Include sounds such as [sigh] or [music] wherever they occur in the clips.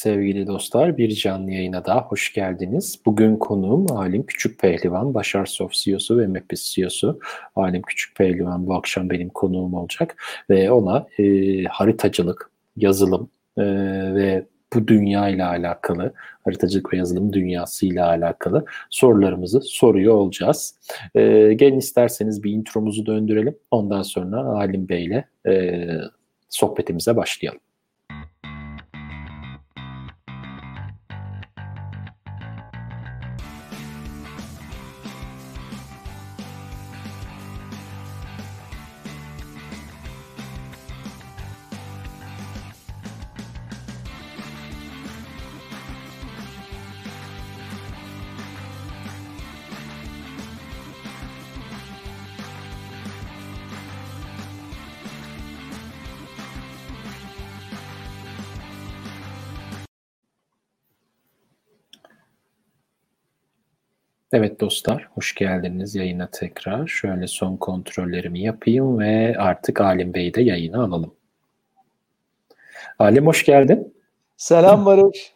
Sevgili dostlar bir canlı yayına daha hoş geldiniz. Bugün konuğum Alim Küçük Pehlivan, Başar Soft CEO'su ve Mepis CEO'su. Alim Küçük Pehlivan bu akşam benim konuğum olacak ve ona e, haritacılık, yazılım e, ve bu dünya ile alakalı, haritacılık ve yazılım dünyası ile alakalı sorularımızı soruyor olacağız. E, gelin isterseniz bir intromuzu döndürelim. Ondan sonra Alim Bey ile e, sohbetimize başlayalım. Evet dostlar, hoş geldiniz yayına tekrar. Şöyle son kontrollerimi yapayım ve artık Alim Bey'i de yayına alalım. Alim hoş geldin. Selam Barış.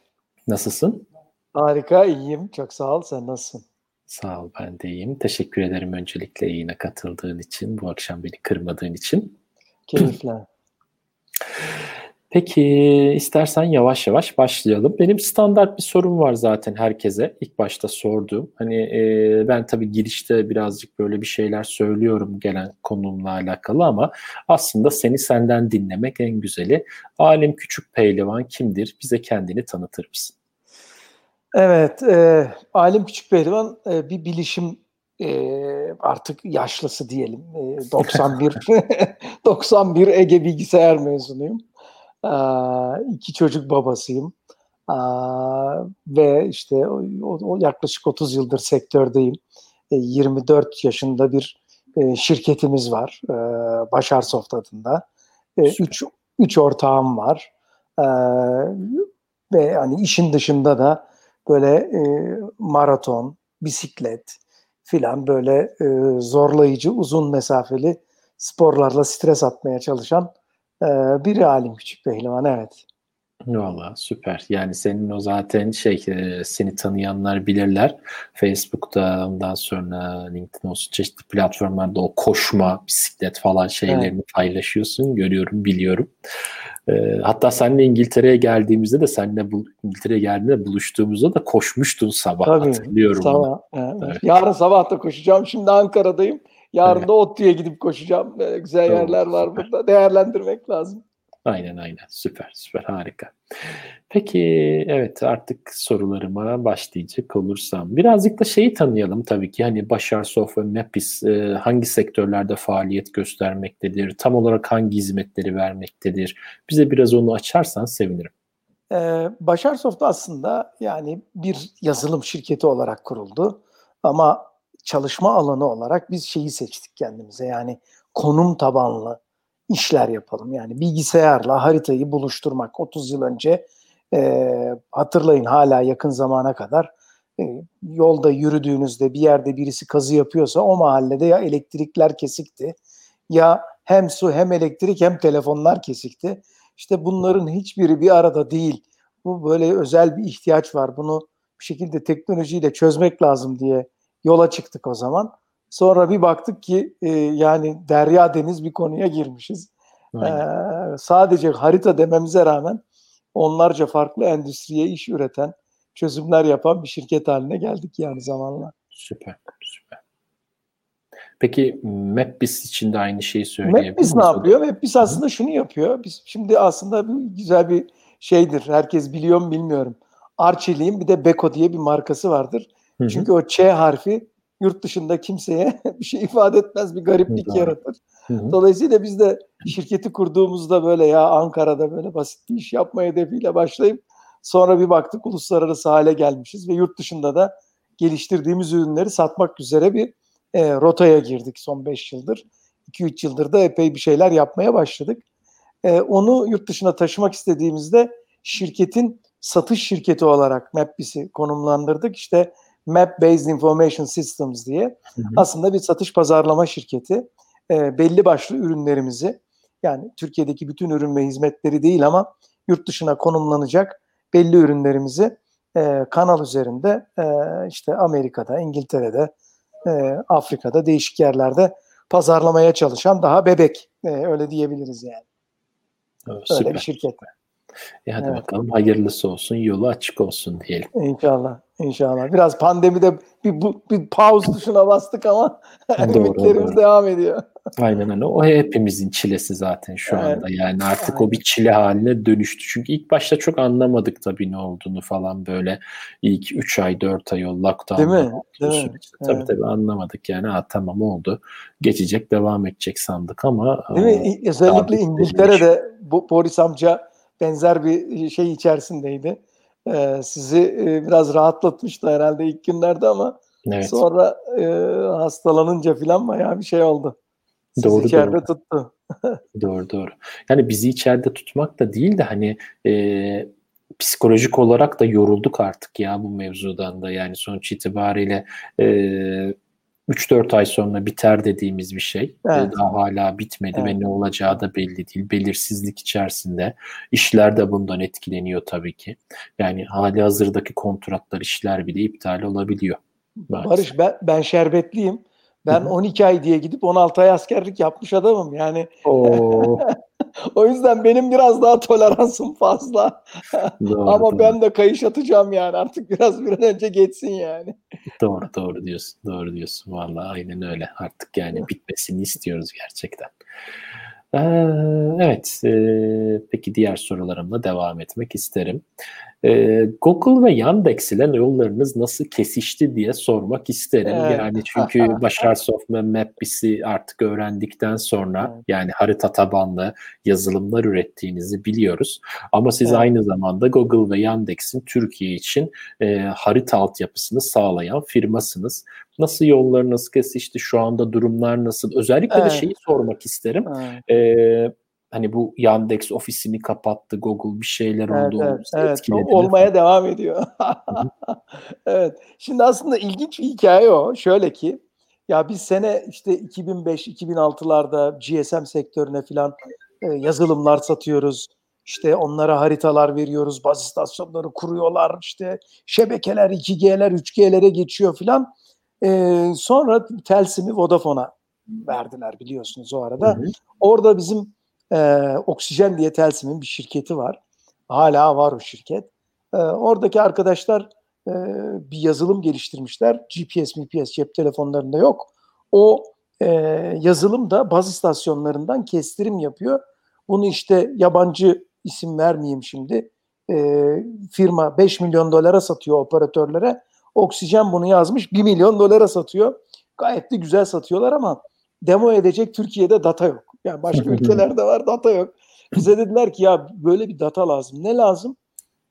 Nasılsın? Harika, iyiyim. Çok sağ ol. Sen nasılsın? Sağ ol, ben de iyiyim. Teşekkür ederim öncelikle yayına katıldığın için, bu akşam beni kırmadığın için. Keyifle. Peki istersen yavaş yavaş başlayalım. Benim standart bir sorum var zaten herkese. İlk başta sorduğum. Hani e, ben tabii girişte birazcık böyle bir şeyler söylüyorum gelen konumla alakalı ama aslında seni senden dinlemek en güzeli. Alim Küçük Pehlivan kimdir? Bize kendini tanıtır mısın? Evet, e, Alim Küçük Pehlivan e, bir bilişim e, artık yaşlısı diyelim. E, 91 91 Ege bilgisayar mezunuyum iki çocuk babasıyım. Ve işte o, yaklaşık 30 yıldır sektördeyim. 24 yaşında bir şirketimiz var. Başar Soft adında. Üç, üç ortağım var. Ve hani işin dışında da böyle maraton, bisiklet filan böyle zorlayıcı, uzun mesafeli sporlarla stres atmaya çalışan bir alim küçük pehlivan evet. Valla süper. Yani senin o zaten şey e, seni tanıyanlar bilirler. Facebook'ta ondan sonra LinkedIn olsun çeşitli platformlarda o koşma, bisiklet falan şeylerini evet. paylaşıyorsun. Görüyorum, biliyorum. E, hatta seninle İngiltere'ye geldiğimizde de seninle bu İngiltere'ye geldiğinde buluştuğumuzda da koşmuştun sabah Tabii, hatırlıyorum. Sabah. Evet. Evet. Yarın sabah da koşacağım. Şimdi Ankara'dayım. Yarın evet. da ODTÜ'ye gidip koşacağım. Güzel tamam, yerler var burada. Değerlendirmek lazım. Aynen aynen. Süper süper harika. Peki evet artık sorularıma başlayacak olursam. Birazcık da şeyi tanıyalım tabii ki. Hani Başar Sof ve Mapis e, hangi sektörlerde faaliyet göstermektedir? Tam olarak hangi hizmetleri vermektedir? Bize biraz onu açarsan sevinirim. Ee, Başar Soft aslında yani bir yazılım şirketi olarak kuruldu. Ama çalışma alanı olarak biz şeyi seçtik kendimize. Yani konum tabanlı işler yapalım. Yani bilgisayarla haritayı buluşturmak. 30 yıl önce e, hatırlayın hala yakın zamana kadar e, yolda yürüdüğünüzde bir yerde birisi kazı yapıyorsa o mahallede ya elektrikler kesikti ya hem su hem elektrik hem telefonlar kesikti. İşte bunların hiçbiri bir arada değil. Bu böyle özel bir ihtiyaç var. Bunu bir şekilde teknolojiyle çözmek lazım diye yola çıktık o zaman. Sonra bir baktık ki e, yani derya deniz bir konuya girmişiz. E, sadece harita dememize rağmen onlarca farklı endüstriye iş üreten, çözümler yapan bir şirket haline geldik yani zamanla. Süper, süper. Peki Mapbis için de aynı şeyi söyleyebilir Mapbis ne yapıyor? Mapbis aslında şunu yapıyor. Biz şimdi aslında bir, güzel bir şeydir. Herkes biliyor mu bilmiyorum. Arçelik'in bir de Beko diye bir markası vardır. Hı hı. Çünkü o Ç harfi yurt dışında kimseye [laughs] bir şey ifade etmez, bir gariplik hı yaratır. Hı hı. Dolayısıyla biz de şirketi kurduğumuzda böyle ya Ankara'da böyle basit bir iş yapma hedefiyle başlayıp sonra bir baktık uluslararası hale gelmişiz ve yurt dışında da geliştirdiğimiz ürünleri satmak üzere bir e, rotaya girdik son 5 yıldır. 2-3 yıldır da epey bir şeyler yapmaya başladık. E, onu yurt dışına taşımak istediğimizde şirketin satış şirketi olarak Mapbis'i konumlandırdık. İşte Map Based Information Systems diye hı hı. aslında bir satış pazarlama şirketi. E, belli başlı ürünlerimizi yani Türkiye'deki bütün ürün ve hizmetleri değil ama yurt dışına konumlanacak belli ürünlerimizi e, kanal üzerinde e, işte Amerika'da, İngiltere'de, e, Afrika'da değişik yerlerde pazarlamaya çalışan daha bebek e, öyle diyebiliriz yani. Evet, Öyle süper. bir şirket. E hadi Evet. bakalım hayırlısı olsun, yolu açık olsun diyelim. İnşallah. İnşallah. Biraz pandemide bir, bu, bir pause tuşuna bastık ama [laughs] ümitlerimiz doğru. devam ediyor. Aynen öyle. O hepimizin çilesi zaten şu Evet. anda. Yani artık Aynen. o bir çile haline dönüştü. Çünkü ilk başta çok anlamadık tabii ne olduğunu falan böyle. İlk 3 ay 4 ay o lockdown Değil mi? Değil mi? süreçte. Tabii Evet. tabii anlamadık yani. Ha, tamam oldu. Geçecek devam edecek sandık ama Değil mi? Özellikle İngiltere'de bu Boris amca benzer bir şey içerisindeydi. Ee, sizi e, biraz rahatlatmıştı herhalde ilk günlerde ama evet. sonra e, hastalanınca filan bayağı bir şey oldu. Sizi Doğru, içeride doğru. tuttu. [laughs] Doğru doğru. Yani bizi içeride tutmak da değil de hani e, psikolojik olarak da yorulduk artık ya bu mevzudan da. Yani sonuç itibariyle e, 3-4 ay sonra biter dediğimiz bir şey. Evet. daha hala bitmedi Evet. ve ne olacağı da belli değil. Belirsizlik içerisinde. İşler de bundan etkileniyor tabii ki. Yani hali hazırdaki kontratlar, işler bile iptal olabiliyor. maalesef. Barış ben, ben şerbetliyim. Ben Hı hı. 12 ay diye gidip 16 ay askerlik yapmış adamım. Yani Oo, [laughs] o yüzden benim biraz daha toleransım fazla. doğru, Ama doğru. ben de kayış atacağım yani artık biraz bir an önce geçsin yani. Doğru doğru diyorsun. Doğru diyorsun. Vallahi aynen öyle. Artık yani bitmesini istiyoruz gerçekten. Ee, evet. e, peki diğer sorularımla devam etmek isterim. Ee, Google ve Yandex ile yollarınız nasıl kesişti diye sormak isterim. Evet. Yani çünkü [laughs] Başarsoft ve Mapbis'i artık öğrendikten sonra Evet. yani harita tabanlı yazılımlar ürettiğinizi biliyoruz. Ama siz Evet. aynı zamanda Google ve Yandex'in Türkiye için e, harita altyapısını sağlayan firmasınız. Nasıl yollarınız kesişti? Şu anda durumlar nasıl? Özellikle Evet. de şeyi sormak isterim. Evet. Ee, hani bu Yandex ofisini kapattı, Google bir şeyler Evet, oldu, evet, evet. Olmaya devam ediyor. [laughs] evet. Şimdi aslında ilginç bir hikaye o. Şöyle ki ya biz sene işte 2005-2006'larda GSM sektörüne filan e, yazılımlar satıyoruz. İşte onlara haritalar veriyoruz. Baz istasyonları kuruyorlar. İşte şebekeler 2G'ler 3G'lere geçiyor filan. E, sonra Telsim'i Vodafone'a verdiler biliyorsunuz o arada. Hı hı. Orada bizim e, Oksijen diye Telsim'in bir şirketi var. Hala var o şirket. E, oradaki arkadaşlar e, bir yazılım geliştirmişler. GPS, MPS cep telefonlarında yok. O e, yazılım da baz istasyonlarından kestirim yapıyor. Bunu işte yabancı isim vermeyeyim şimdi. E, firma 5 milyon dolara satıyor operatörlere. Oksijen bunu yazmış 1 milyon dolara satıyor. Gayet de güzel satıyorlar ama demo edecek Türkiye'de data yok. Yani [laughs] başka ülkelerde var data yok. Bize dediler ki ya böyle bir data lazım. Ne lazım?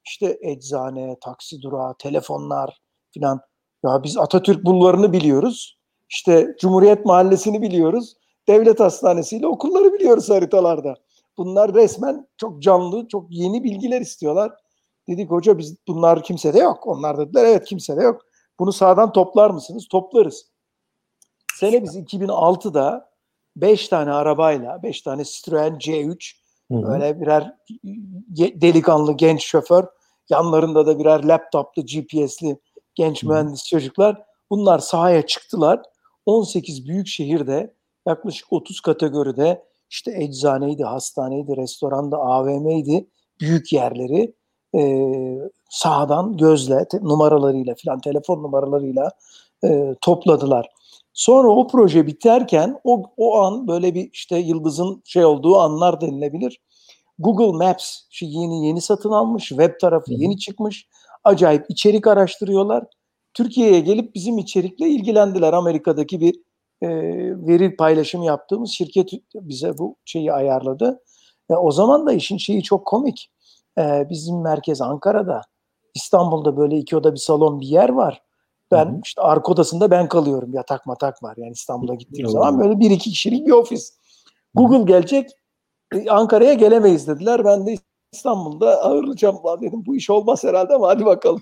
İşte eczane, taksi durağı, telefonlar filan. Ya biz Atatürk bulvarını biliyoruz. İşte Cumhuriyet Mahallesi'ni biliyoruz. Devlet hastanesiyle okulları biliyoruz haritalarda. Bunlar resmen çok canlı, çok yeni bilgiler istiyorlar. Dedik hoca biz bunlar kimsede yok. Onlar dediler evet kimsede yok. Bunu sağdan toplar mısınız? Toplarız. Sene biz 2006'da 5 tane arabayla, 5 tane Citroen C3 Hı hı. Böyle birer delikanlı genç şoför, yanlarında da birer laptoplu GPS'li genç Hı. mühendis çocuklar. Bunlar sahaya çıktılar. 18 büyük şehirde yaklaşık 30 kategoride işte eczaneydi, hastaneydi, restoranda, AVM'ydi. Büyük yerleri e, sahadan gözle, te- numaralarıyla filan, telefon numaralarıyla e, topladılar. Sonra o proje biterken o, o an böyle bir işte yıldızın şey olduğu anlar denilebilir. Google Maps şu yeni yeni satın almış, web tarafı yeni çıkmış. Acayip içerik araştırıyorlar. Türkiye'ye gelip bizim içerikle ilgilendiler. Amerika'daki bir e, veri paylaşımı yaptığımız şirket bize bu şeyi ayarladı. E, o zaman da işin şeyi çok komik. E, bizim merkez Ankara'da. İstanbul'da böyle iki oda bir salon bir yer var. Ben Hı hı. işte arka odasında ben kalıyorum. Yatak matak var. Yani İstanbul'a gittiğim Oo. zaman böyle bir iki kişilik bir ofis. Google gelecek. e, Ankara'ya gelemeyiz dediler. Ben de İstanbul'da ağırlayacağım. Dedim bu iş olmaz herhalde ama hadi bakalım.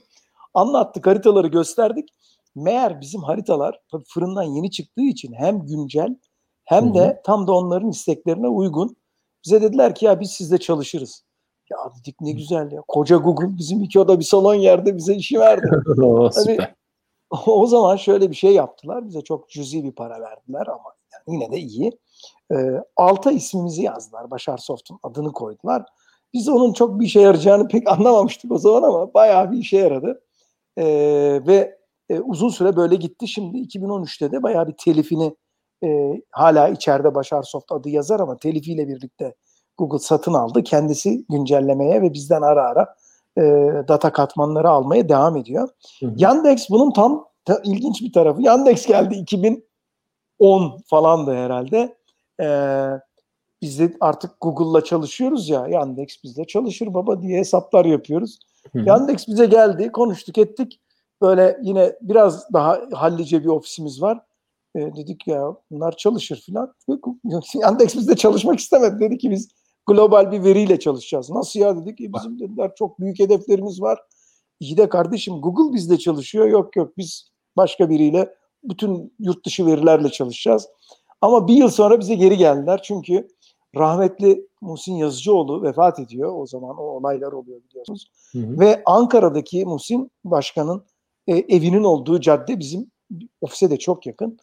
Anlattık haritaları gösterdik. Meğer bizim haritalar tabii fırından yeni çıktığı için hem güncel hem de tam da onların isteklerine uygun. Bize dediler ki ya biz sizle çalışırız. Ya dedik ne güzel ya. Koca Google bizim iki oda bir salon yerde bize işi verdi. [laughs] Hani. O zaman şöyle bir şey yaptılar. Bize çok cüzi bir para verdiler ama yani yine de iyi. Ee, alta ismimizi yazdılar. Başar Soft'un adını koydular. Biz onun çok bir işe yarayacağını pek [laughs] anlamamıştık o zaman ama bayağı bir işe yaradı. Ee, ve e, uzun süre böyle gitti. Şimdi 2013'te de bayağı bir telifini e, hala içeride Başar Soft adı yazar ama telifiyle birlikte Google satın aldı. Kendisi güncellemeye ve bizden ara ara e, data katmanları almaya devam ediyor. Hı hı. Yandex bunun tam ta- ilginç bir tarafı. Yandex geldi 2010 falandı herhalde. Ee, biz de artık Google'la çalışıyoruz ya. Yandex bizde çalışır baba diye hesaplar yapıyoruz. Hı hı. Yandex bize geldi, konuştuk ettik. Böyle yine biraz daha hallice bir ofisimiz var. Ee, dedik ya bunlar çalışır filan. [laughs] Yandex bizde çalışmak istemedi. Dedi ki biz global bir veriyle çalışacağız. Nasıl ya dedik. E, bizim dediler çok büyük hedeflerimiz var. İyi de kardeşim Google bizde çalışıyor. Yok yok biz başka biriyle bütün yurt dışı verilerle çalışacağız. Ama bir yıl sonra bize geri geldiler. Çünkü rahmetli Muhsin Yazıcıoğlu vefat ediyor. O zaman o olaylar oluyor biliyorsunuz. Hı hı. Ve Ankara'daki Muhsin Başkan'ın e, evinin olduğu cadde bizim ofise de çok yakın.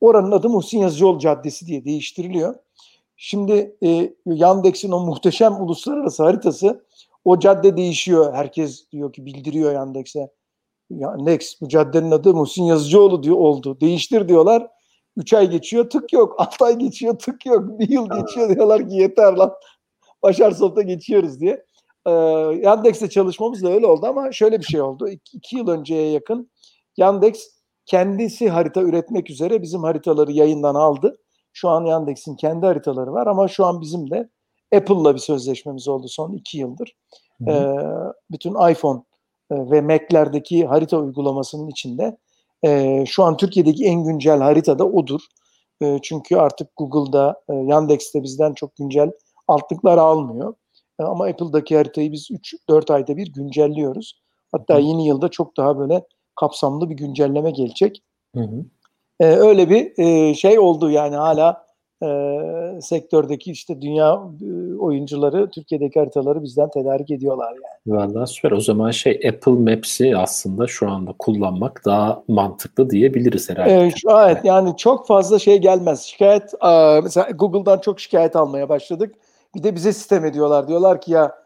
Oranın adı Muhsin Yazıcıoğlu Caddesi diye değiştiriliyor. Şimdi e, Yandex'in o muhteşem uluslararası haritası o cadde değişiyor. Herkes diyor ki bildiriyor Yandex'e. Yandex bu caddenin adı Muhsin Yazıcıoğlu diyor oldu. Değiştir diyorlar. 3 ay geçiyor tık yok. [laughs] 6 ay geçiyor tık yok. Bir yıl geçiyor diyorlar ki yeter lan. Başar Soft'a geçiyoruz diye. Ee, Yandex'te çalışmamız da öyle oldu ama şöyle bir şey oldu. 2 yıl önceye yakın Yandex kendisi harita üretmek üzere bizim haritaları yayından aldı. Şu an Yandex'in kendi haritaları var ama şu an bizim de Apple'la bir sözleşmemiz oldu son 2 yıldır. Hı hı. Ee, bütün iPhone e, ve Mac'lerdeki harita uygulamasının içinde e, şu an Türkiye'deki en güncel harita da odur. E, çünkü artık Google'da, e, Yandex'te bizden çok güncel altlıklar almıyor. E, ama Apple'daki haritayı biz 3-4 ayda bir güncelliyoruz. Hatta Hı. yeni yılda çok daha böyle kapsamlı bir güncelleme gelecek. Hı hı. E, öyle bir e, şey oldu yani hala e, sektördeki işte dünya e, oyuncuları Türkiye'deki haritaları bizden tedarik ediyorlar yani. Vallahi süper. O zaman şey Apple Maps'i aslında şu anda kullanmak daha mantıklı diyebiliriz herhalde. Ee, şu, evet yani çok fazla şey gelmez. Şikayet aa, mesela Google'dan çok şikayet almaya başladık. Bir de bize sistem ediyorlar. Diyorlar ki ya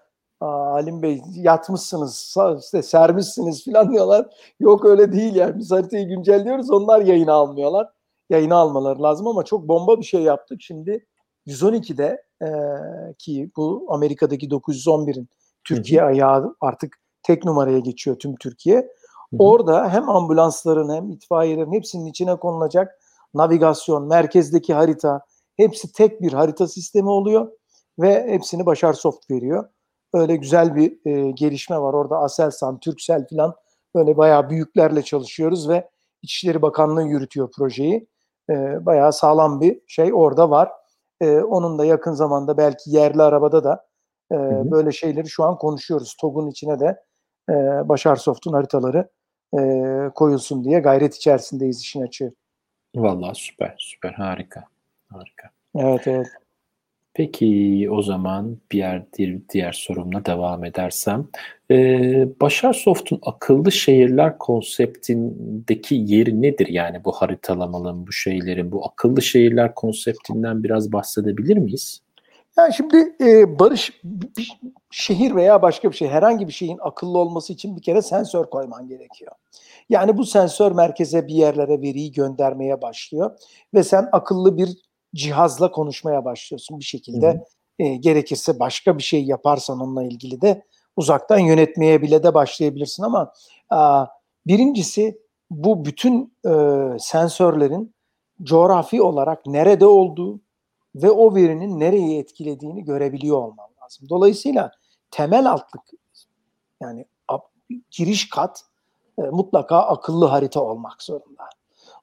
aa, Halim Bey yatmışsınız, işte sermişsiniz falan diyorlar. Yok öyle değil yani. Biz haritayı güncelliyoruz. Onlar yayına almıyorlar. Yayına almaları lazım ama çok bomba bir şey yaptık. Şimdi 112'de e, ki bu Amerika'daki 911'in Türkiye ayağı artık tek numaraya geçiyor tüm Türkiye. Hı hı. Orada hem ambulansların hem itfaiyelerin hepsinin içine konulacak navigasyon, merkezdeki harita hepsi tek bir harita sistemi oluyor ve hepsini Başar Soft veriyor. Öyle güzel bir e, gelişme var. Orada Aselsan, Turkcell falan böyle bayağı büyüklerle çalışıyoruz ve İçişleri Bakanlığı yürütüyor projeyi. E, bayağı sağlam bir şey orada var. E, onun da yakın zamanda belki yerli arabada da e, böyle şeyleri şu an konuşuyoruz. TOG'un içine de e, Başar Soft'un haritaları e, koyulsun diye gayret içerisindeyiz işin açığı. Vallahi süper, süper, harika, harika. Evet evet. Peki o zaman bir diğer, diğer, diğer sorumla devam edersem. Ee, Başar Soft'un akıllı şehirler konseptindeki yeri nedir? Yani bu haritalamanın, bu şeylerin, bu akıllı şehirler konseptinden biraz bahsedebilir miyiz? Yani şimdi e, barış bir şehir veya başka bir şey herhangi bir şeyin akıllı olması için bir kere sensör koyman gerekiyor. Yani bu sensör merkeze bir yerlere veriyi göndermeye başlıyor ve sen akıllı bir cihazla konuşmaya başlıyorsun bir şekilde. Hı E, gerekirse başka bir şey yaparsan onunla ilgili de uzaktan yönetmeye bile de başlayabilirsin ama a, birincisi bu bütün e, sensörlerin coğrafi olarak nerede olduğu ve o verinin nereyi etkilediğini görebiliyor olman lazım. Dolayısıyla temel altlık yani giriş kat e, mutlaka akıllı harita olmak zorunda.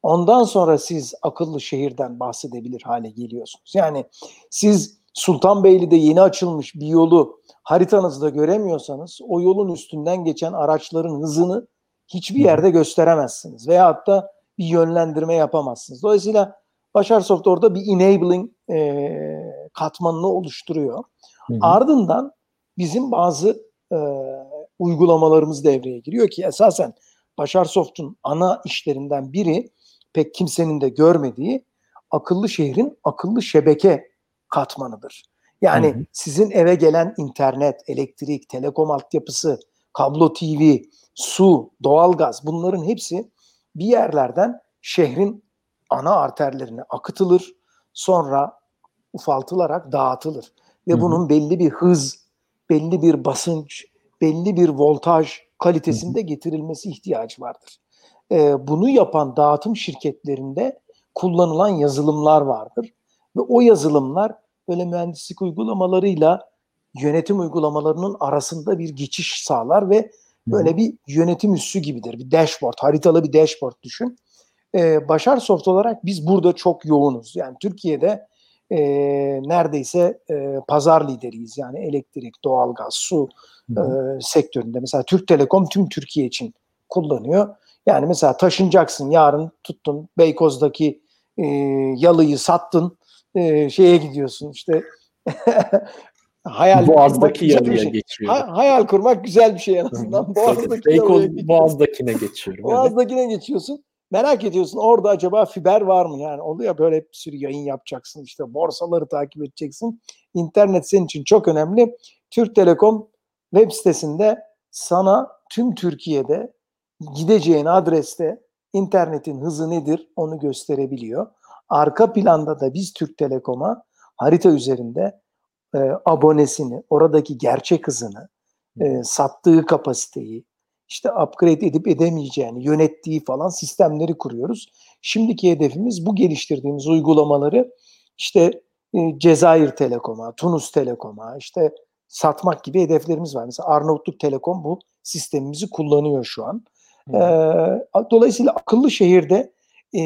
Ondan sonra siz akıllı şehirden bahsedebilir hale geliyorsunuz. Yani siz Sultanbeyli'de yeni açılmış bir yolu haritanızda göremiyorsanız o yolun üstünden geçen araçların hızını hiçbir yerde gösteremezsiniz. Veyahut da bir yönlendirme yapamazsınız. Dolayısıyla Başar Soft orada bir enabling e, katmanını oluşturuyor. Hı hı. Ardından bizim bazı e, uygulamalarımız devreye giriyor ki esasen Başar Soft'un ana işlerinden biri pek kimsenin de görmediği akıllı şehrin akıllı şebeke katmanıdır. Yani hı hı. sizin eve gelen internet, elektrik, telekom altyapısı, kablo TV, su, doğalgaz bunların hepsi bir yerlerden şehrin ana arterlerine akıtılır. Sonra ufaltılarak dağıtılır. Ve hı hı. bunun belli bir hız, belli bir basınç, belli bir voltaj kalitesinde getirilmesi ihtiyacı vardır. Ee, bunu yapan dağıtım şirketlerinde kullanılan yazılımlar vardır. Ve o yazılımlar böyle mühendislik uygulamalarıyla yönetim uygulamalarının arasında bir geçiş sağlar ve böyle bir yönetim üssü gibidir. Bir dashboard, haritalı bir dashboard düşün. Ee, Başar Soft olarak biz burada çok yoğunuz. Yani Türkiye'de e, neredeyse e, pazar lideriyiz. Yani elektrik, doğalgaz, su e, sektöründe. Mesela Türk Telekom tüm Türkiye için kullanıyor. Yani mesela taşınacaksın yarın tuttun Beykoz'daki e, yalıyı sattın e, şeye gidiyorsun işte [laughs] hayal Boğaz'daki yalıya şey. geçiyor. Ha, hayal kurmak güzel bir şey en azından. [laughs] Boğaz'daki Beykoz Boğaz'dakine geçiyorum. [laughs] Boğaz'dakine geçiyorsun. Merak ediyorsun orada acaba fiber var mı? Yani oluyor böyle bir sürü yayın yapacaksın işte borsaları takip edeceksin. İnternet senin için çok önemli. Türk Telekom web sitesinde sana tüm Türkiye'de gideceğin adreste internetin hızı nedir onu gösterebiliyor. Arka planda da biz Türk Telekom'a harita üzerinde e, abonesini, oradaki gerçek hızını, e, sattığı kapasiteyi, işte upgrade edip edemeyeceğini, yönettiği falan sistemleri kuruyoruz. Şimdiki hedefimiz bu geliştirdiğimiz uygulamaları işte e, Cezayir Telekom'a, Tunus Telekom'a işte satmak gibi hedeflerimiz var. Mesela Arnavutluk Telekom bu sistemimizi kullanıyor şu an. Ee, dolayısıyla akıllı şehirde e,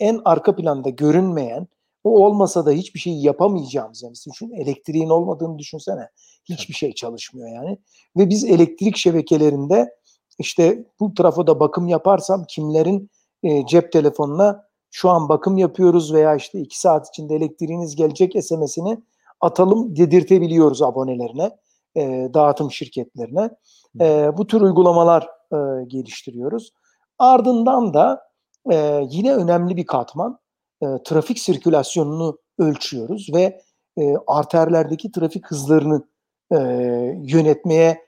en arka planda görünmeyen, o olmasa da hiçbir şey yapamayacağımız yani düşün, elektriğin olmadığını düşünsene. Hiçbir şey çalışmıyor yani. Ve biz elektrik şebekelerinde işte bu trafoda bakım yaparsam kimlerin e, cep telefonuna şu an bakım yapıyoruz veya işte iki saat içinde elektriğiniz gelecek SMS'ini atalım dedirtebiliyoruz abonelerine, e, dağıtım şirketlerine. E, bu tür uygulamalar e, geliştiriyoruz. Ardından da e, yine önemli bir katman e, trafik sirkülasyonunu ölçüyoruz ve e, arterlerdeki trafik hızlarını e, yönetmeye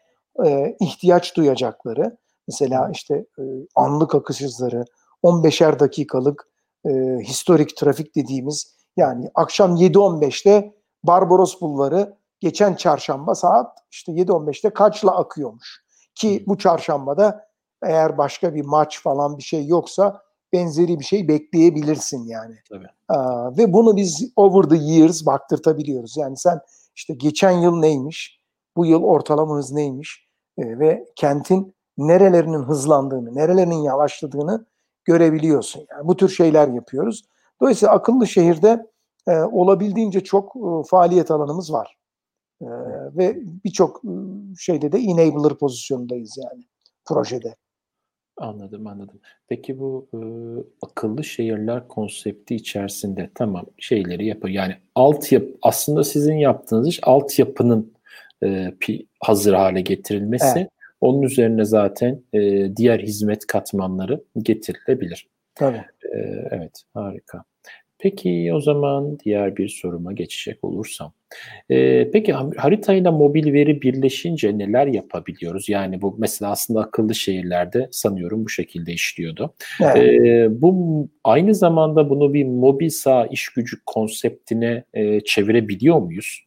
e, ihtiyaç duyacakları mesela işte e, anlık akış hızları 15'er dakikalık e, historik trafik dediğimiz yani akşam 7.15'te Barbaros Bulvarı geçen çarşamba saat işte 7.15'te kaçla akıyormuş. Ki bu çarşambada eğer başka bir maç falan bir şey yoksa benzeri bir şey bekleyebilirsin yani. Tabii. Aa, ve bunu biz over the years baktırtabiliyoruz. Yani sen işte geçen yıl neymiş, bu yıl ortalama hız neymiş e, ve kentin nerelerinin hızlandığını, nerelerinin yavaşladığını görebiliyorsun. Yani bu tür şeyler yapıyoruz. Dolayısıyla akıllı şehirde e, olabildiğince çok e, faaliyet alanımız var. E, ve birçok e, şeyde de enabler pozisyondayız yani projede. Anladım, anladım. Peki bu, ııı, akıllı şehirler konsepti içerisinde tamam, şeyleri yapıyor. Yani altyapı aslında sizin yaptığınız iş altyapının, pi hazır hale getirilmesi. Evet. Onun üzerine zaten, eee, diğer hizmet katmanları getirilebilir. Tabii. Eee, evet, harika. Peki o zaman diğer bir soruma geçecek olursam. Ee, peki haritayla mobil veri birleşince neler yapabiliyoruz? Yani bu mesela aslında akıllı şehirlerde sanıyorum bu şekilde işliyordu. Evet. Ee, bu aynı zamanda bunu bir mobil sağ iş gücü konseptine e, çevirebiliyor muyuz?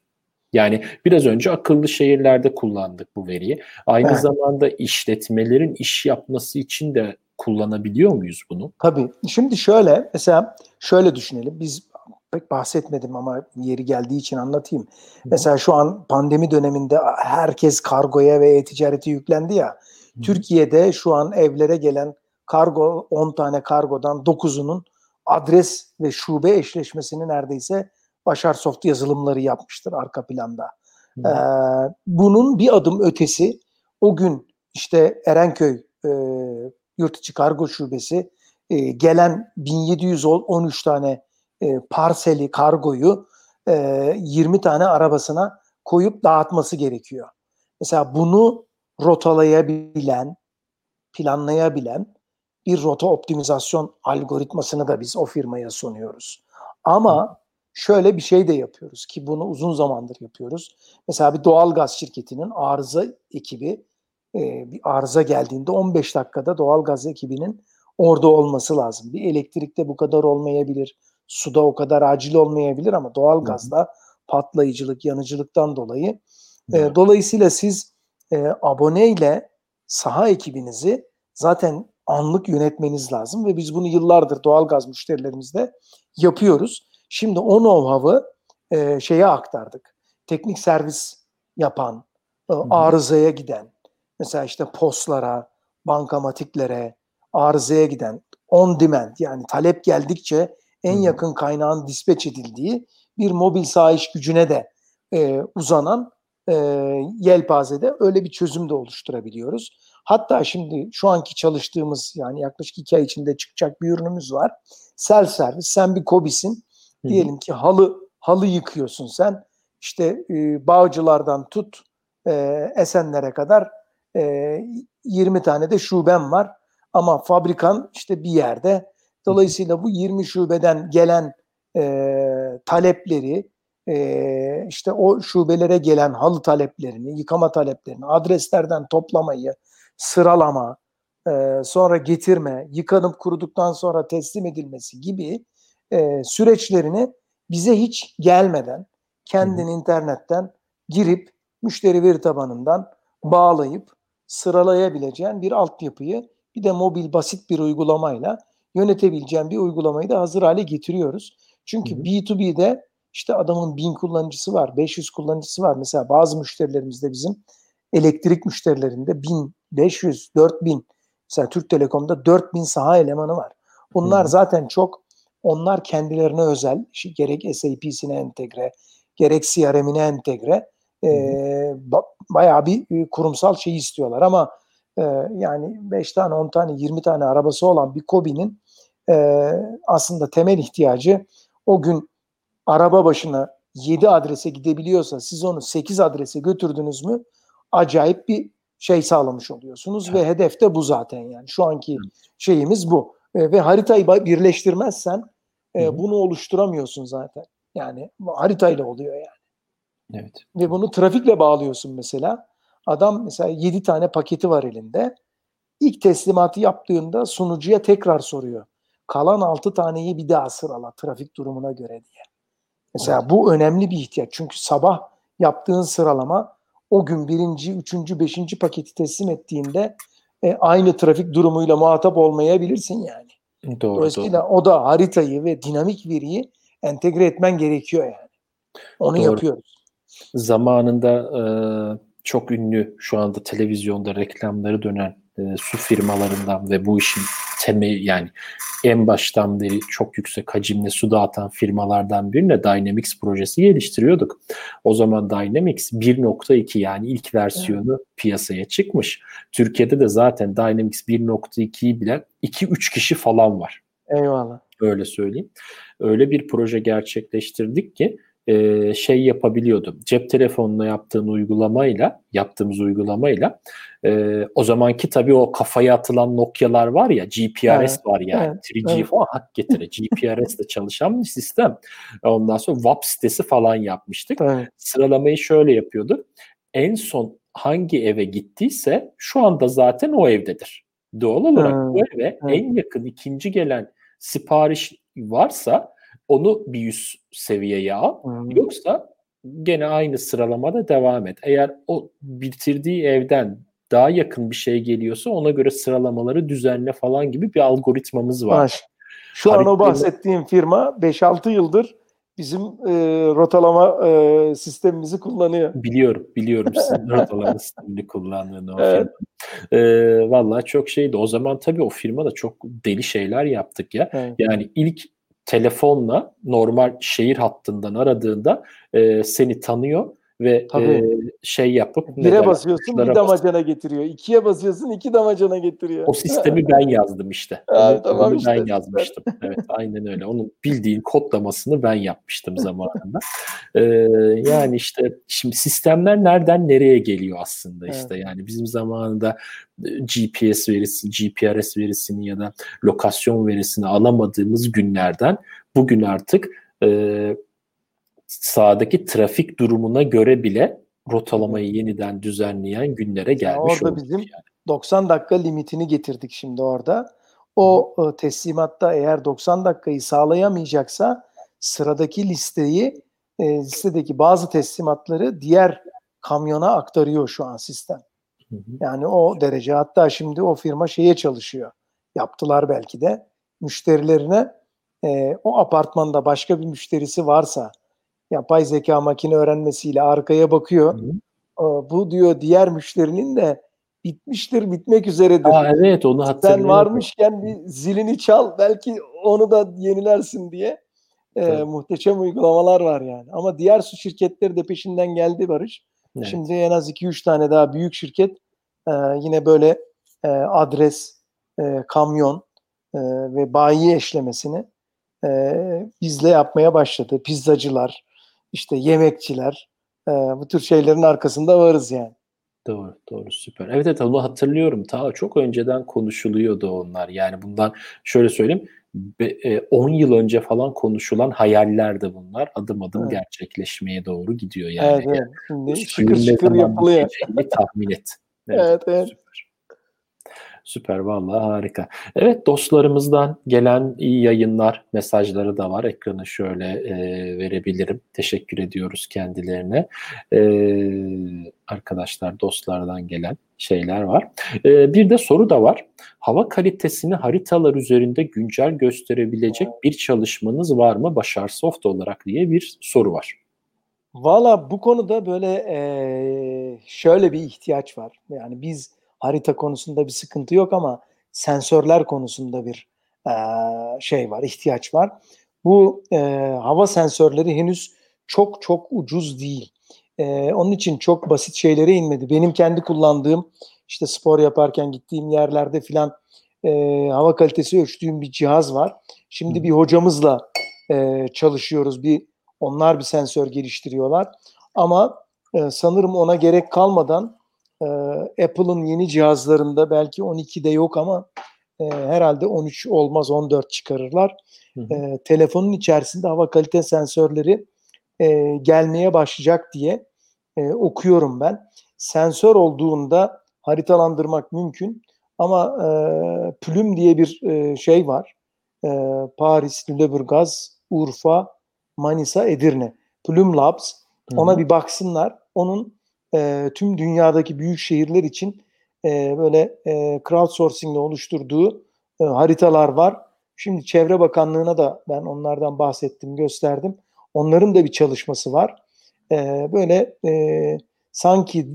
Yani biraz önce akıllı şehirlerde kullandık bu veriyi. Aynı evet. zamanda işletmelerin iş yapması için de kullanabiliyor muyuz bunu? Tabii. Şimdi şöyle mesela şöyle düşünelim. Biz pek bahsetmedim ama yeri geldiği için anlatayım. Hı. Mesela şu an pandemi döneminde herkes kargoya ve e-ticarete yüklendi ya. Hı. Türkiye'de şu an evlere gelen kargo 10 tane kargodan 9'unun adres ve şube eşleşmesini neredeyse Başar Soft yazılımları yapmıştır arka planda. Ee, bunun bir adım ötesi o gün işte Erenköy e, yurt içi kargo şubesi e, gelen 1713 tane e, parseli kargoyu e, 20 tane arabasına koyup dağıtması gerekiyor. Mesela bunu rotalayabilen, planlayabilen bir rota optimizasyon algoritmasını da biz o firmaya sunuyoruz. Ama şöyle bir şey de yapıyoruz ki bunu uzun zamandır yapıyoruz. Mesela bir doğal gaz şirketinin arıza ekibi e, bir arıza geldiğinde 15 dakikada doğal gaz ekibinin orada olması lazım. Bir elektrikte bu kadar olmayabilir, suda o kadar acil olmayabilir ama doğal gazda patlayıcılık, yanıcılıktan dolayı. E, dolayısıyla siz e, aboneyle saha ekibinizi zaten anlık yönetmeniz lazım ve biz bunu yıllardır doğal gaz müşterilerimizde yapıyoruz. Şimdi o know-how'ı e, şeye aktardık. Teknik servis yapan, e, arızaya giden, mesela işte postlara, bankamatiklere, arızaya giden, on demand yani talep geldikçe en yakın kaynağın dispatch edildiği bir mobil sahiş gücüne de e, uzanan e, yelpazede öyle bir çözüm de oluşturabiliyoruz. Hatta şimdi şu anki çalıştığımız yani yaklaşık iki ay içinde çıkacak bir ürünümüz var. Self servis. Sen bir kobisin. Diyelim ki halı halı yıkıyorsun sen. İşte e, Bağcılardan tut e, Esenler'e kadar e, 20 tane de şubem var. Ama fabrikan işte bir yerde. Dolayısıyla bu 20 şubeden gelen e, talepleri e, işte o şubelere gelen halı taleplerini, yıkama taleplerini, adreslerden toplamayı, sıralama, e, sonra getirme, yıkanıp kuruduktan sonra teslim edilmesi gibi e, süreçlerini bize hiç gelmeden kendin internetten girip müşteri veri tabanından bağlayıp sıralayabileceğin bir altyapıyı bir de mobil basit bir uygulamayla yönetebileceğin bir uygulamayı da hazır hale getiriyoruz. Çünkü hı hı. B2B'de işte adamın 1000 kullanıcısı var, 500 kullanıcısı var. Mesela bazı müşterilerimizde bizim elektrik müşterilerinde 1500, 4000 mesela Türk Telekom'da 4000 saha elemanı var. Bunlar hı zaten çok onlar kendilerine özel gerek SAP'sine entegre, gerek CRM'ine entegre e, ba- bayağı bir e, kurumsal şey istiyorlar ama e, yani 5 tane, 10 tane, 20 tane arabası olan bir Kobi'nin e, aslında temel ihtiyacı o gün araba başına 7 adrese gidebiliyorsa siz onu 8 adrese götürdünüz mü acayip bir şey sağlamış oluyorsunuz evet. ve hedef de bu zaten yani. Şu anki şeyimiz bu. E, ve haritayı birleştirmezsen e, bunu oluşturamıyorsun zaten. Yani haritayla oluyor yani. Evet. Ve bunu trafikle bağlıyorsun mesela. Adam mesela 7 tane paketi var elinde. İlk teslimatı yaptığında sunucuya tekrar soruyor. Kalan 6 taneyi bir daha sırala trafik durumuna göre diye. Mesela evet. bu önemli bir ihtiyaç. Çünkü sabah yaptığın sıralama o gün birinci, üçüncü, beşinci paketi teslim ettiğinde e, aynı trafik durumuyla muhatap olmayabilirsin yani. Doğru, Dolayısıyla doğru. o da haritayı ve dinamik veriyi entegre etmen gerekiyor yani. Onu doğru. yapıyoruz. Zamanında e, çok ünlü şu anda televizyonda reklamları dönen e, su firmalarından ve bu işin temeli yani en baştan beri çok yüksek hacimli su dağıtan firmalardan birine Dynamics projesi geliştiriyorduk. O zaman Dynamics 1.2 yani ilk versiyonu evet. piyasaya çıkmış. Türkiye'de de zaten Dynamics 1.2'yi bile 2-3 kişi falan var. Eyvallah. Öyle söyleyeyim. Öyle bir proje gerçekleştirdik ki e, şey yapabiliyordu. Cep telefonuna yaptığın uygulamayla, yaptığımız uygulamayla e, o zamanki tabii o kafaya atılan Nokia'lar var ya, GPRS evet, var yani. Evet, 3G evet. falan hak getire. [laughs] GPRS de çalışan bir sistem. Ondan sonra WAP sitesi falan yapmıştık. Evet. Sıralamayı şöyle yapıyorduk. En son hangi eve gittiyse şu anda zaten o evdedir. Doğal olarak evet, bu eve evet. en yakın ikinci gelen sipariş varsa onu bir üst seviyeye al. Hmm. Yoksa gene aynı sıralamada devam et. Eğer o bitirdiği evden daha yakın bir şey geliyorsa ona göre sıralamaları düzenle falan gibi bir algoritmamız var. Baş. Şu an o bahsettiğim firma 5-6 yıldır bizim e, rotalama e, sistemimizi kullanıyor. Biliyorum, biliyorum sizin [laughs] rotalama sistemini kullandığını o evet. firma. E, vallahi çok şeydi. O zaman tabii o firma da çok deli şeyler yaptık ya. Evet. Yani ilk telefonla normal şehir hattından aradığında e, seni tanıyor ve e, şey yapıp bire basıyorsun bir damacana getiriyor. İkiye basıyorsun iki damacana getiriyor. O sistemi ben yazdım işte. Ha, tamam onu işte. ben yazmıştım. [laughs] evet aynen öyle. Onun bildiğin kodlamasını ben yapmıştım zamanında. [laughs] ee, yani işte şimdi sistemler nereden nereye geliyor aslında işte. Evet. Yani bizim zamanında GPS verisi, GPRS verisini ya da lokasyon verisini alamadığımız günlerden bugün artık e, sahadaki trafik durumuna göre bile rotalamayı yeniden düzenleyen günlere gelmiş yani Orada bizim yani. 90 dakika limitini getirdik şimdi orada. O Hı. E, teslimatta eğer 90 dakikayı sağlayamayacaksa sıradaki listeyi e, listedeki bazı teslimatları diğer kamyona aktarıyor şu an sistem. Hı hı. Yani o derece hatta şimdi o firma şeye çalışıyor. Yaptılar belki de müşterilerine e, o apartmanda başka bir müşterisi varsa yapay zeka makine öğrenmesiyle arkaya bakıyor. Hı. Bu diyor diğer müşterinin de bitmiştir, bitmek üzeredir. Aa, evet onu hatırlıyorum. Sen varmışken bir zilini çal belki onu da yenilersin diye. Ee, muhteşem uygulamalar var yani. Ama diğer su şirketleri de peşinden geldi Barış. Evet. Şimdi en az 2-3 tane daha büyük şirket e, yine böyle e, adres, e, kamyon e, ve bayi eşlemesini e, bizle yapmaya başladı. Pizzacılar, işte yemekçiler e, bu tür şeylerin arkasında varız yani. Doğru, doğru süper. Evet evet onu hatırlıyorum. Ta çok önceden konuşuluyordu onlar. Yani bundan şöyle söyleyeyim 10 e, yıl önce falan konuşulan hayallerdi bunlar. Adım adım evet. gerçekleşmeye doğru gidiyor yani. Evet, evet. Şimdi şıkır şıkır yapılıyor. tahmin et. [laughs] Evet, evet. evet. Süper. Vallahi harika. Evet dostlarımızdan gelen iyi yayınlar mesajları da var. Ekranı şöyle e, verebilirim. Teşekkür ediyoruz kendilerine. E, arkadaşlar dostlardan gelen şeyler var. E, bir de soru da var. Hava kalitesini haritalar üzerinde güncel gösterebilecek bir çalışmanız var mı Başar Soft olarak diye bir soru var. Valla bu konuda böyle e, şöyle bir ihtiyaç var. Yani biz harita konusunda bir sıkıntı yok ama sensörler konusunda bir e, şey var, ihtiyaç var. Bu e, hava sensörleri henüz çok çok ucuz değil. E, onun için çok basit şeylere inmedi. Benim kendi kullandığım işte spor yaparken gittiğim yerlerde filan e, hava kalitesi ölçtüğüm bir cihaz var. Şimdi bir hocamızla e, çalışıyoruz. Bir onlar bir sensör geliştiriyorlar. Ama e, sanırım ona gerek kalmadan ee, Apple'ın yeni cihazlarında belki 12'de yok ama e, herhalde 13 olmaz 14 çıkarırlar. Hı hı. E, telefonun içerisinde hava kalite sensörleri e, gelmeye başlayacak diye e, okuyorum ben. Sensör olduğunda haritalandırmak mümkün ama e, Plüm diye bir e, şey var. E, Paris, Lüleburgaz, Urfa, Manisa, Edirne. Plüm Labs. Ona hı hı. bir baksınlar. Onun e, tüm dünyadaki büyük şehirler için e, böyle e, crowdsourcing ile oluşturduğu e, haritalar var. Şimdi Çevre Bakanlığı'na da ben onlardan bahsettim, gösterdim. Onların da bir çalışması var. E, böyle e, sanki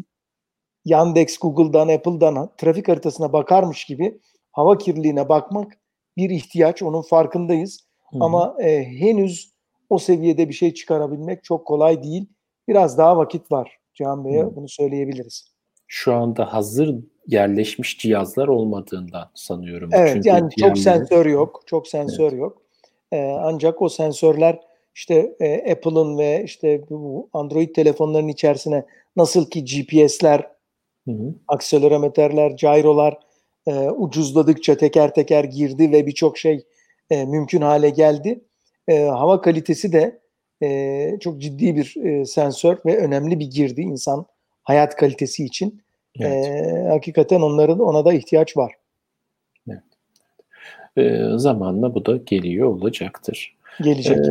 Yandex, Google'dan, Apple'dan trafik haritasına bakarmış gibi hava kirliliğine bakmak bir ihtiyaç. Onun farkındayız. Hı-hı. Ama e, henüz o seviyede bir şey çıkarabilmek çok kolay değil. Biraz daha vakit var. Cihan Bey'e hmm. bunu söyleyebiliriz. Şu anda hazır yerleşmiş cihazlar olmadığından sanıyorum. Evet Çünkü yani çok sensör yok. Çok sensör evet. yok. Ee, ancak o sensörler işte e, Apple'ın ve işte bu Android telefonların içerisine nasıl ki GPS'ler, akselerometreler, gyrolar e, ucuzladıkça teker teker girdi ve birçok şey e, mümkün hale geldi. E, hava kalitesi de e, çok ciddi bir e, sensör ve önemli bir girdi insan hayat kalitesi için. Evet. E, hakikaten onların ona da ihtiyaç var. Evet. E, zamanla bu da geliyor olacaktır. Gelecek. E,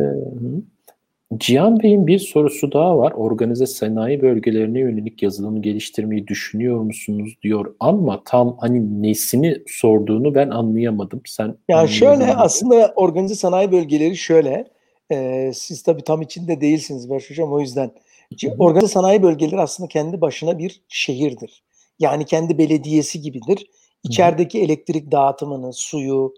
Cihan Bey'in bir sorusu daha var. Organize sanayi bölgelerine yönelik yazılım geliştirmeyi düşünüyor musunuz diyor ama tam hani nesini sorduğunu ben anlayamadım. Sen Yani şöyle aslında organize sanayi bölgeleri şöyle e, siz tabii tam içinde değilsiniz Barış Hocam o yüzden. Organize sanayi bölgeleri aslında kendi başına bir şehirdir. Yani kendi belediyesi gibidir. İçerideki elektrik dağıtımını, suyu,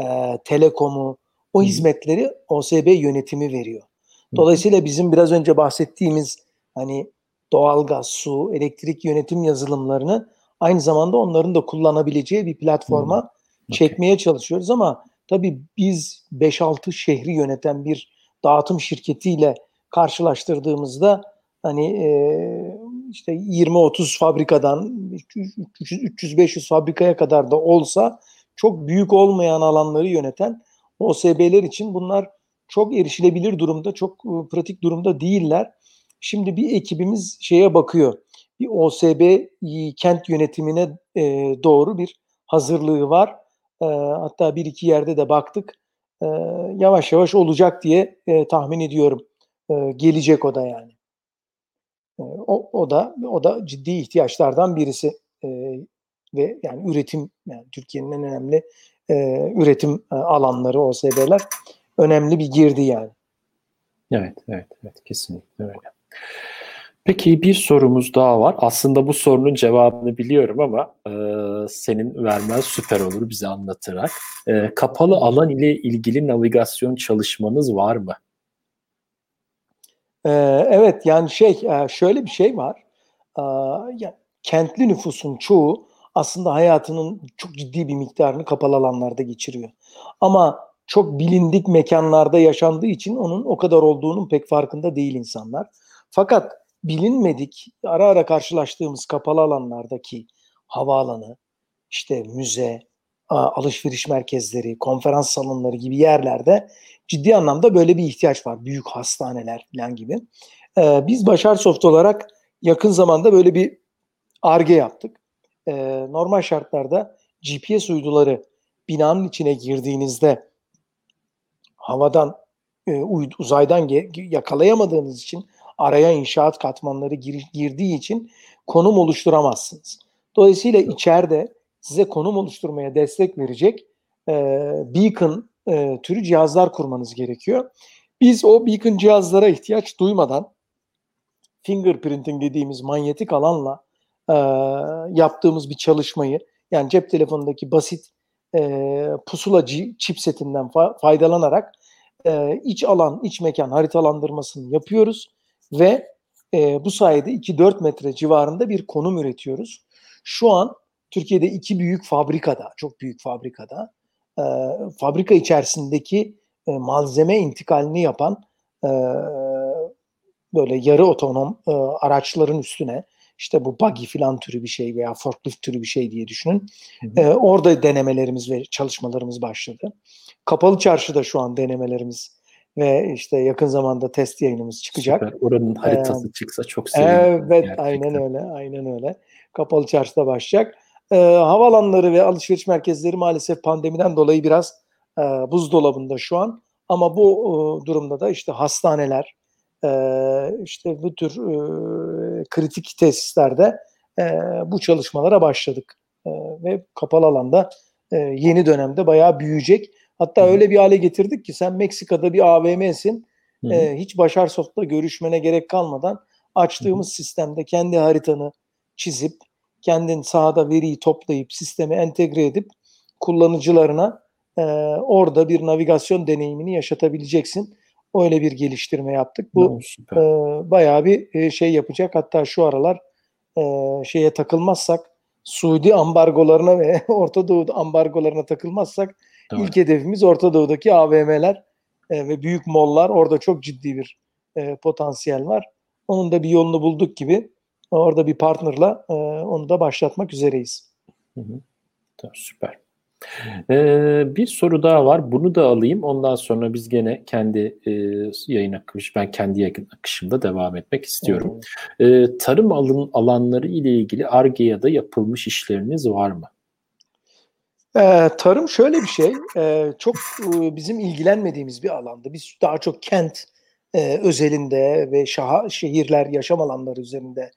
e, telekomu, o hizmetleri OSB yönetimi veriyor. Dolayısıyla bizim biraz önce bahsettiğimiz hani doğalgaz, su, elektrik yönetim yazılımlarını aynı zamanda onların da kullanabileceği bir platforma çekmeye çalışıyoruz ama tabii biz 5-6 şehri yöneten bir dağıtım şirketiyle karşılaştırdığımızda hani e, işte 20-30 fabrikadan 300-500 fabrikaya kadar da olsa çok büyük olmayan alanları yöneten OSB'ler için bunlar çok erişilebilir durumda, çok ıı, pratik durumda değiller. Şimdi bir ekibimiz şeye bakıyor. Bir OSB kent yönetimine e, doğru bir hazırlığı var. E, hatta bir iki yerde de baktık. E, yavaş yavaş olacak diye e, tahmin ediyorum. E, gelecek o da yani. E, o, o da o da ciddi ihtiyaçlardan birisi e, ve yani üretim yani Türkiye'nin en önemli e, üretim e, alanları OSB'ler önemli bir girdi yani. Evet, evet, evet kesinlikle öyle. Peki bir sorumuz daha var. Aslında bu sorunun cevabını biliyorum ama e, senin vermen süper olur bize anlatarak. E, kapalı alan ile ilgili navigasyon çalışmanız var mı? E, evet yani şey e, şöyle bir şey var. E, yani kentli nüfusun çoğu aslında hayatının çok ciddi bir miktarını kapalı alanlarda geçiriyor. Ama çok bilindik mekanlarda yaşandığı için onun o kadar olduğunun pek farkında değil insanlar. Fakat bilinmedik, ara ara karşılaştığımız kapalı alanlardaki havaalanı, işte müze, alışveriş merkezleri, konferans salonları gibi yerlerde ciddi anlamda böyle bir ihtiyaç var. Büyük hastaneler falan gibi. Biz Başar Soft olarak yakın zamanda böyle bir ARGE yaptık. Normal şartlarda GPS uyduları binanın içine girdiğinizde havadan, uzaydan yakalayamadığınız için araya inşaat katmanları gir, girdiği için konum oluşturamazsınız. Dolayısıyla içeride size konum oluşturmaya destek verecek e, beacon e, türü cihazlar kurmanız gerekiyor. Biz o beacon cihazlara ihtiyaç duymadan fingerprinting dediğimiz manyetik alanla e, yaptığımız bir çalışmayı yani cep telefonundaki basit e, pusula chipsetinden fa- faydalanarak e, iç alan, iç mekan haritalandırmasını yapıyoruz ve e, bu sayede 2-4 metre civarında bir konum üretiyoruz. Şu an Türkiye'de iki büyük fabrikada, çok büyük fabrikada e, fabrika içerisindeki e, malzeme intikalini yapan e, böyle yarı otonom e, araçların üstüne işte bu buggy filan türü bir şey veya forklift türü bir şey diye düşünün. Hı hı. E, orada denemelerimiz ve çalışmalarımız başladı. Kapalı çarşıda şu an denemelerimiz ve işte yakın zamanda test yayınımız çıkacak. Süper. Oranın haritası ee, çıksa çok sevinirim. Evet, gerçekten. aynen öyle, aynen öyle. Kapalı çarşıda başlayacak. Ee, havalanları ve alışveriş merkezleri maalesef pandemiden dolayı biraz e, buzdolabında şu an. Ama bu e, durumda da işte hastaneler, e, işte bu tür e, kritik tesislerde e, bu çalışmalara başladık. E, ve kapalı alanda e, yeni dönemde bayağı büyüyecek. Hatta Hı. öyle bir hale getirdik ki sen Meksika'da bir AVM'sin. E, hiç Başar Soft'la görüşmene gerek kalmadan açtığımız Hı. sistemde kendi haritanı çizip kendin sahada veriyi toplayıp sisteme entegre edip kullanıcılarına e, orada bir navigasyon deneyimini yaşatabileceksin. Öyle bir geliştirme yaptık. Bu e, bayağı bir e, şey yapacak. Hatta şu aralar e, şeye takılmazsak Suudi ambargolarına ve [laughs] Orta Doğu ambargolarına takılmazsak Doğru. ilk hedefimiz Orta Doğu'daki AVM'ler e, ve büyük mollar. Orada çok ciddi bir e, potansiyel var. Onun da bir yolunu bulduk gibi orada bir partnerla e, onu da başlatmak üzereyiz. Hı hı. Tamam, süper. Ee, bir soru daha var. Bunu da alayım. Ondan sonra biz gene kendi e, yayın akış, ben kendi yayın akışımda devam etmek istiyorum. Ee, tarım alın, alanları ile ilgili ARGE ya da yapılmış işleriniz var mı? Ee, tarım şöyle bir şey. E, çok e, bizim ilgilenmediğimiz bir alanda. Biz daha çok kent e, özelinde ve şaha, şehirler, yaşam alanları üzerinde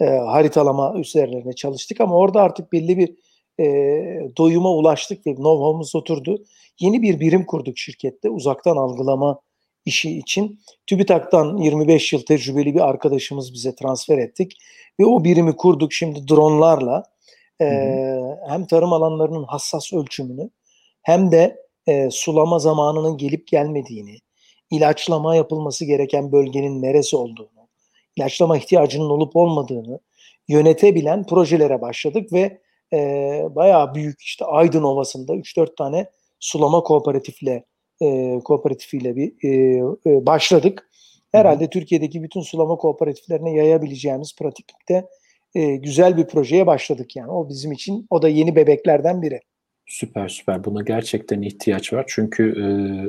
e, haritalama üzerlerine çalıştık ama orada artık belli bir e, doyuma ulaştık ve know-how'umuz oturdu. Yeni bir birim kurduk şirkette uzaktan algılama işi için. TÜBİTAK'tan 25 yıl tecrübeli bir arkadaşımız bize transfer ettik ve o birimi kurduk. Şimdi dronlarla e, hem tarım alanlarının hassas ölçümünü hem de e, sulama zamanının gelip gelmediğini, ilaçlama yapılması gereken bölgenin neresi olduğunu, ilaçlama ihtiyacının olup olmadığını yönetebilen projelere başladık ve e, bayağı büyük işte Aydın Ovası'nda 3-4 tane sulama kooperatifle e, kooperatifiyle bir e, e, başladık. Herhalde Hı. Türkiye'deki bütün sulama kooperatiflerine yayabileceğimiz pratikte e, güzel bir projeye başladık yani. O bizim için o da yeni bebeklerden biri. Süper süper. Buna gerçekten ihtiyaç var. Çünkü e,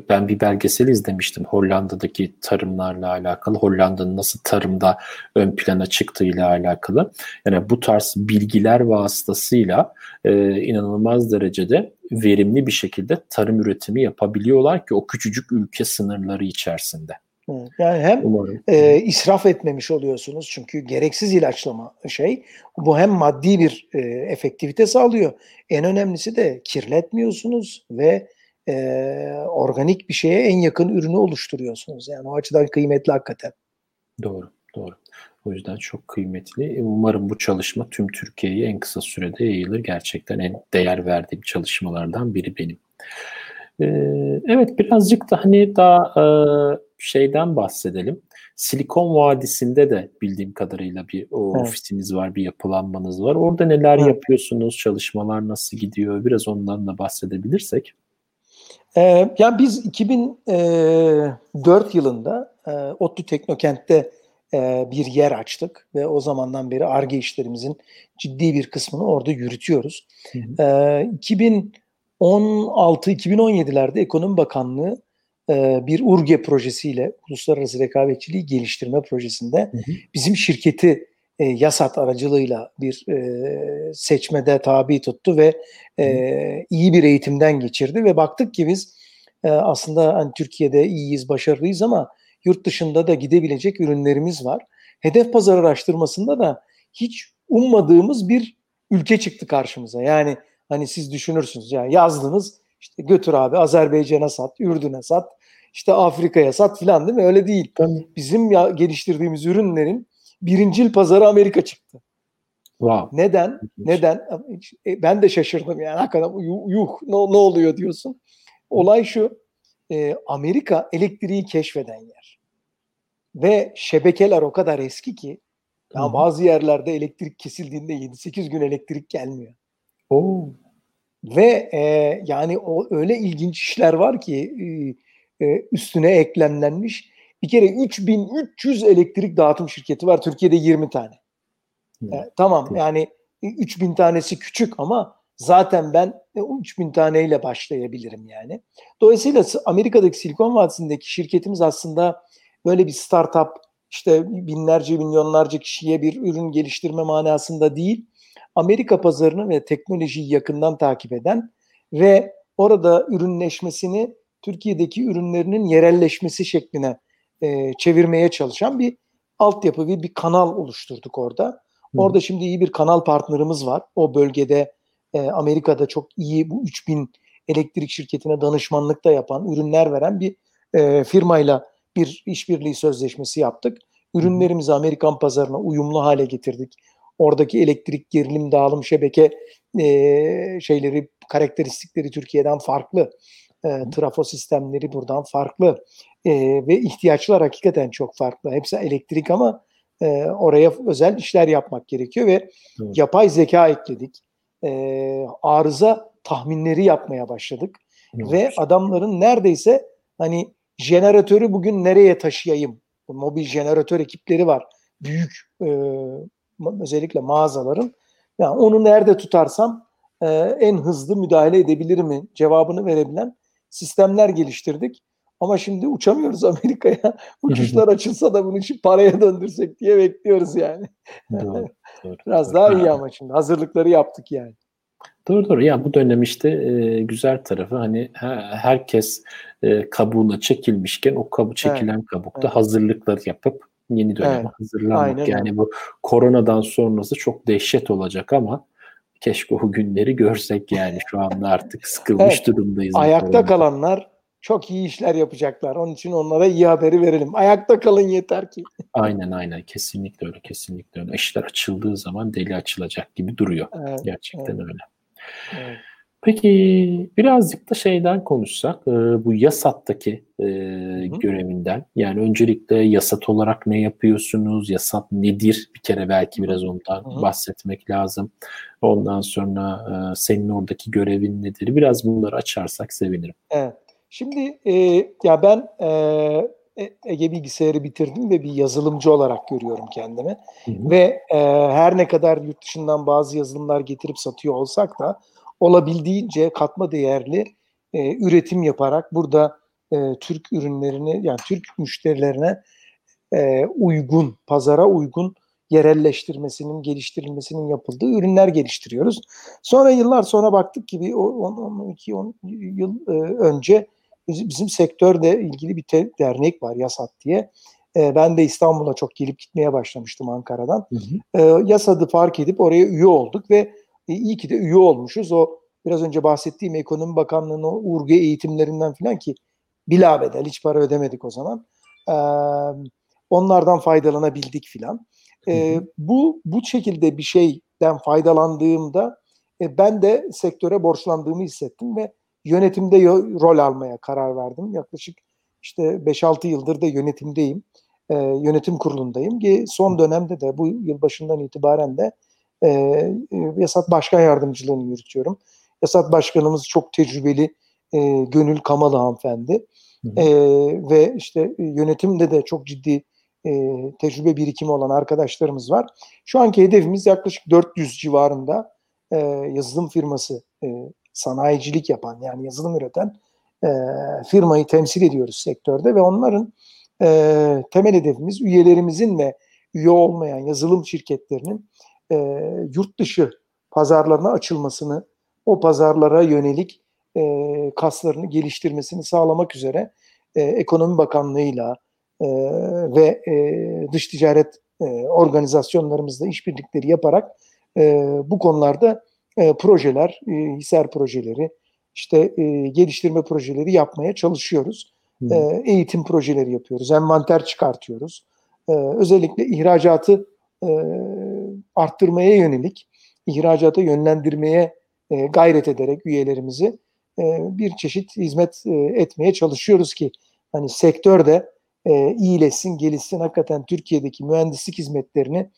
ben bir belgesel izlemiştim Hollanda'daki tarımlarla alakalı. Hollanda'nın nasıl tarımda ön plana çıktığıyla alakalı. Yani bu tarz bilgiler vasıtasıyla e, inanılmaz derecede verimli bir şekilde tarım üretimi yapabiliyorlar ki o küçücük ülke sınırları içerisinde. Yani hem e, israf etmemiş oluyorsunuz çünkü gereksiz ilaçlama şey bu hem maddi bir e, efektivite sağlıyor. En önemlisi de kirletmiyorsunuz ve e, organik bir şeye en yakın ürünü oluşturuyorsunuz. Yani o açıdan kıymetli hakikaten. Doğru, doğru. O yüzden çok kıymetli. Umarım bu çalışma tüm Türkiye'ye en kısa sürede yayılır. Gerçekten en değer verdiğim çalışmalardan biri benim. Ee, evet birazcık da hani daha e, şeyden bahsedelim. Silikon Vadisi'nde de bildiğim kadarıyla bir o evet. ofisiniz var, bir yapılanmanız var. Orada neler evet. yapıyorsunuz, çalışmalar nasıl gidiyor? Biraz ondan da bahsedebilirsek. Ee, yani biz 2004 yılında e, ODTÜ Teknokent'te e, bir yer açtık ve o zamandan beri ARGE işlerimizin ciddi bir kısmını orada yürütüyoruz. Hı hı. E, 2016-2017'lerde Ekonomi Bakanlığı e, bir URGE projesiyle Uluslararası Rekabetçiliği Geliştirme Projesinde hı hı. bizim şirketi e, YASAT aracılığıyla bir e, seçmede tabi tuttu ve e, iyi bir eğitimden geçirdi ve baktık ki biz e, aslında hani Türkiye'de iyiyiz, başarılıyız ama yurt dışında da gidebilecek ürünlerimiz var. Hedef pazar araştırmasında da hiç ummadığımız bir ülke çıktı karşımıza. Yani hani siz düşünürsünüz ya yazdınız işte götür abi Azerbaycan'a sat, Ürdün'e sat, işte Afrika'ya sat filan değil mi? Öyle değil. Tabii. Bizim ya geliştirdiğimiz ürünlerin birincil pazarı Amerika çıktı. Wow. Neden? Neden? E, ben de şaşırdım yani hakikaten yuh ne, ne oluyor diyorsun. Olay şu. E, Amerika elektriği keşfeden yer. Ve şebekeler o kadar eski ki ya bazı yerlerde elektrik kesildiğinde 7-8 gün elektrik gelmiyor. Oo. Ve e, yani o öyle ilginç işler var ki e, e üstüne eklemlenmiş. Bir kere 3300 elektrik dağıtım şirketi var. Türkiye'de 20 tane. Hmm. E, tamam yani 3000 tanesi küçük ama zaten ben o 3000 taneyle başlayabilirim yani. Dolayısıyla Amerika'daki Silikon Vadisi'ndeki şirketimiz aslında böyle bir startup işte binlerce milyonlarca kişiye bir ürün geliştirme manasında değil Amerika pazarını ve teknolojiyi yakından takip eden ve orada ürünleşmesini Türkiye'deki ürünlerinin yerelleşmesi şekline e, çevirmeye çalışan bir altyapı ve bir kanal oluşturduk orada. Hı. Orada şimdi iyi bir kanal partnerimiz var. O bölgede e, Amerika'da çok iyi bu 3000 elektrik şirketine danışmanlık da yapan, ürünler veren bir e, firmayla bir işbirliği sözleşmesi yaptık. Ürünlerimizi Amerikan pazarına uyumlu hale getirdik oradaki elektrik gerilim dağılım şebeke e, şeyleri karakteristikleri Türkiye'den farklı. E, trafo sistemleri buradan farklı. E, ve ihtiyaçlar hakikaten çok farklı. Hepsi elektrik ama e, oraya özel işler yapmak gerekiyor ve evet. yapay zeka ekledik. E, arıza tahminleri yapmaya başladık. Evet. Ve adamların neredeyse hani jeneratörü bugün nereye taşıyayım? Mobil jeneratör ekipleri var. Büyük e, özellikle mağazaların yani onu nerede tutarsam e, en hızlı müdahale edebilir mi cevabını verebilen sistemler geliştirdik. Ama şimdi uçamıyoruz [laughs] Amerika'ya. Uçuşlar açılsa da bunu için paraya döndürsek diye bekliyoruz yani. Doğru, [laughs] doğru, Biraz daha iyi ama şimdi hazırlıkları yaptık yani. Doğru doğru. Ya bu dönem işte e, güzel tarafı hani herkes e, kabuğuna çekilmişken o kabu çekilen evet, kabukta evet. hazırlıklar yapıp yeni döneme evet. hazırlanmak. Aynen yani bu koronadan sonrası çok dehşet olacak ama keşke o günleri görsek yani şu anda artık sıkılmış evet. durumdayız. Ayakta kalanlar çok iyi işler yapacaklar. Onun için onlara iyi haberi verelim. Ayakta kalın yeter ki. Aynen aynen kesinlikle öyle kesinlikle öyle. İşler açıldığı zaman deli açılacak gibi duruyor. Evet, Gerçekten evet. öyle. Evet. Peki birazcık da şeyden konuşsak, e, bu YASAT'taki e, görevinden. Yani öncelikle YASAT olarak ne yapıyorsunuz? YASAT nedir? Bir kere belki biraz ondan Hı-hı. bahsetmek lazım. Ondan sonra e, senin oradaki görevin nedir? Biraz bunları açarsak sevinirim. Evet. Şimdi e, ya ben e, Ege Bilgisayarı bitirdim ve bir yazılımcı olarak görüyorum kendimi. Hı hı. Ve e, her ne kadar yurt dışından bazı yazılımlar getirip satıyor olsak da olabildiğince katma değerli e, üretim yaparak burada e, Türk ürünlerini yani Türk müşterilerine e, uygun, pazara uygun yerelleştirmesinin, geliştirilmesinin yapıldığı ürünler geliştiriyoruz. Sonra yıllar sonra baktık ki bir 10-12 yıl e, önce bizim sektörde ilgili bir te- dernek var YASAD diye. E, ben de İstanbul'a çok gelip gitmeye başlamıştım Ankara'dan. Hı hı. E, YASAD'ı fark edip oraya üye olduk ve iyi ki de üye olmuşuz. O biraz önce bahsettiğim Ekonomi Bakanlığı'nın o URGE eğitimlerinden filan ki bilabedel hiç para ödemedik o zaman. E, onlardan faydalanabildik filan. E, bu bu şekilde bir şeyden faydalandığımda e, ben de sektöre borçlandığımı hissettim ve yönetimde rol almaya karar verdim. Yaklaşık işte 5-6 yıldır da yönetimdeyim. E, yönetim kurulundayım ki son dönemde de bu yıl başından itibaren de e, Yasat Başkan Yardımcılığını yürütüyorum. Yasat Başkanımız çok tecrübeli e, Gönül Kamalı hanımefendi. E, ve işte yönetimde de çok ciddi e, tecrübe birikimi olan arkadaşlarımız var. Şu anki hedefimiz yaklaşık 400 civarında e, yazılım firması e, sanayicilik yapan yani yazılım üreten e, firmayı temsil ediyoruz sektörde ve onların e, temel hedefimiz üyelerimizin ve üye olmayan yazılım şirketlerinin e, yurt dışı pazarlarına açılmasını, o pazarlara yönelik e, kaslarını geliştirmesini sağlamak üzere e, Ekonomi Bakanlığı'yla e, ve e, dış ticaret e, organizasyonlarımızla işbirlikleri yaparak e, bu konularda e, projeler, e, hisar projeleri, işte e, geliştirme projeleri yapmaya çalışıyoruz. Hmm. E, eğitim projeleri yapıyoruz, envanter çıkartıyoruz. E, özellikle ihracatı e, arttırmaya yönelik, ihracata yönlendirmeye e, gayret ederek üyelerimizi e, bir çeşit hizmet e, etmeye çalışıyoruz ki hani sektörde e, iyileşsin, gelişsin. Hakikaten Türkiye'deki mühendislik hizmetlerini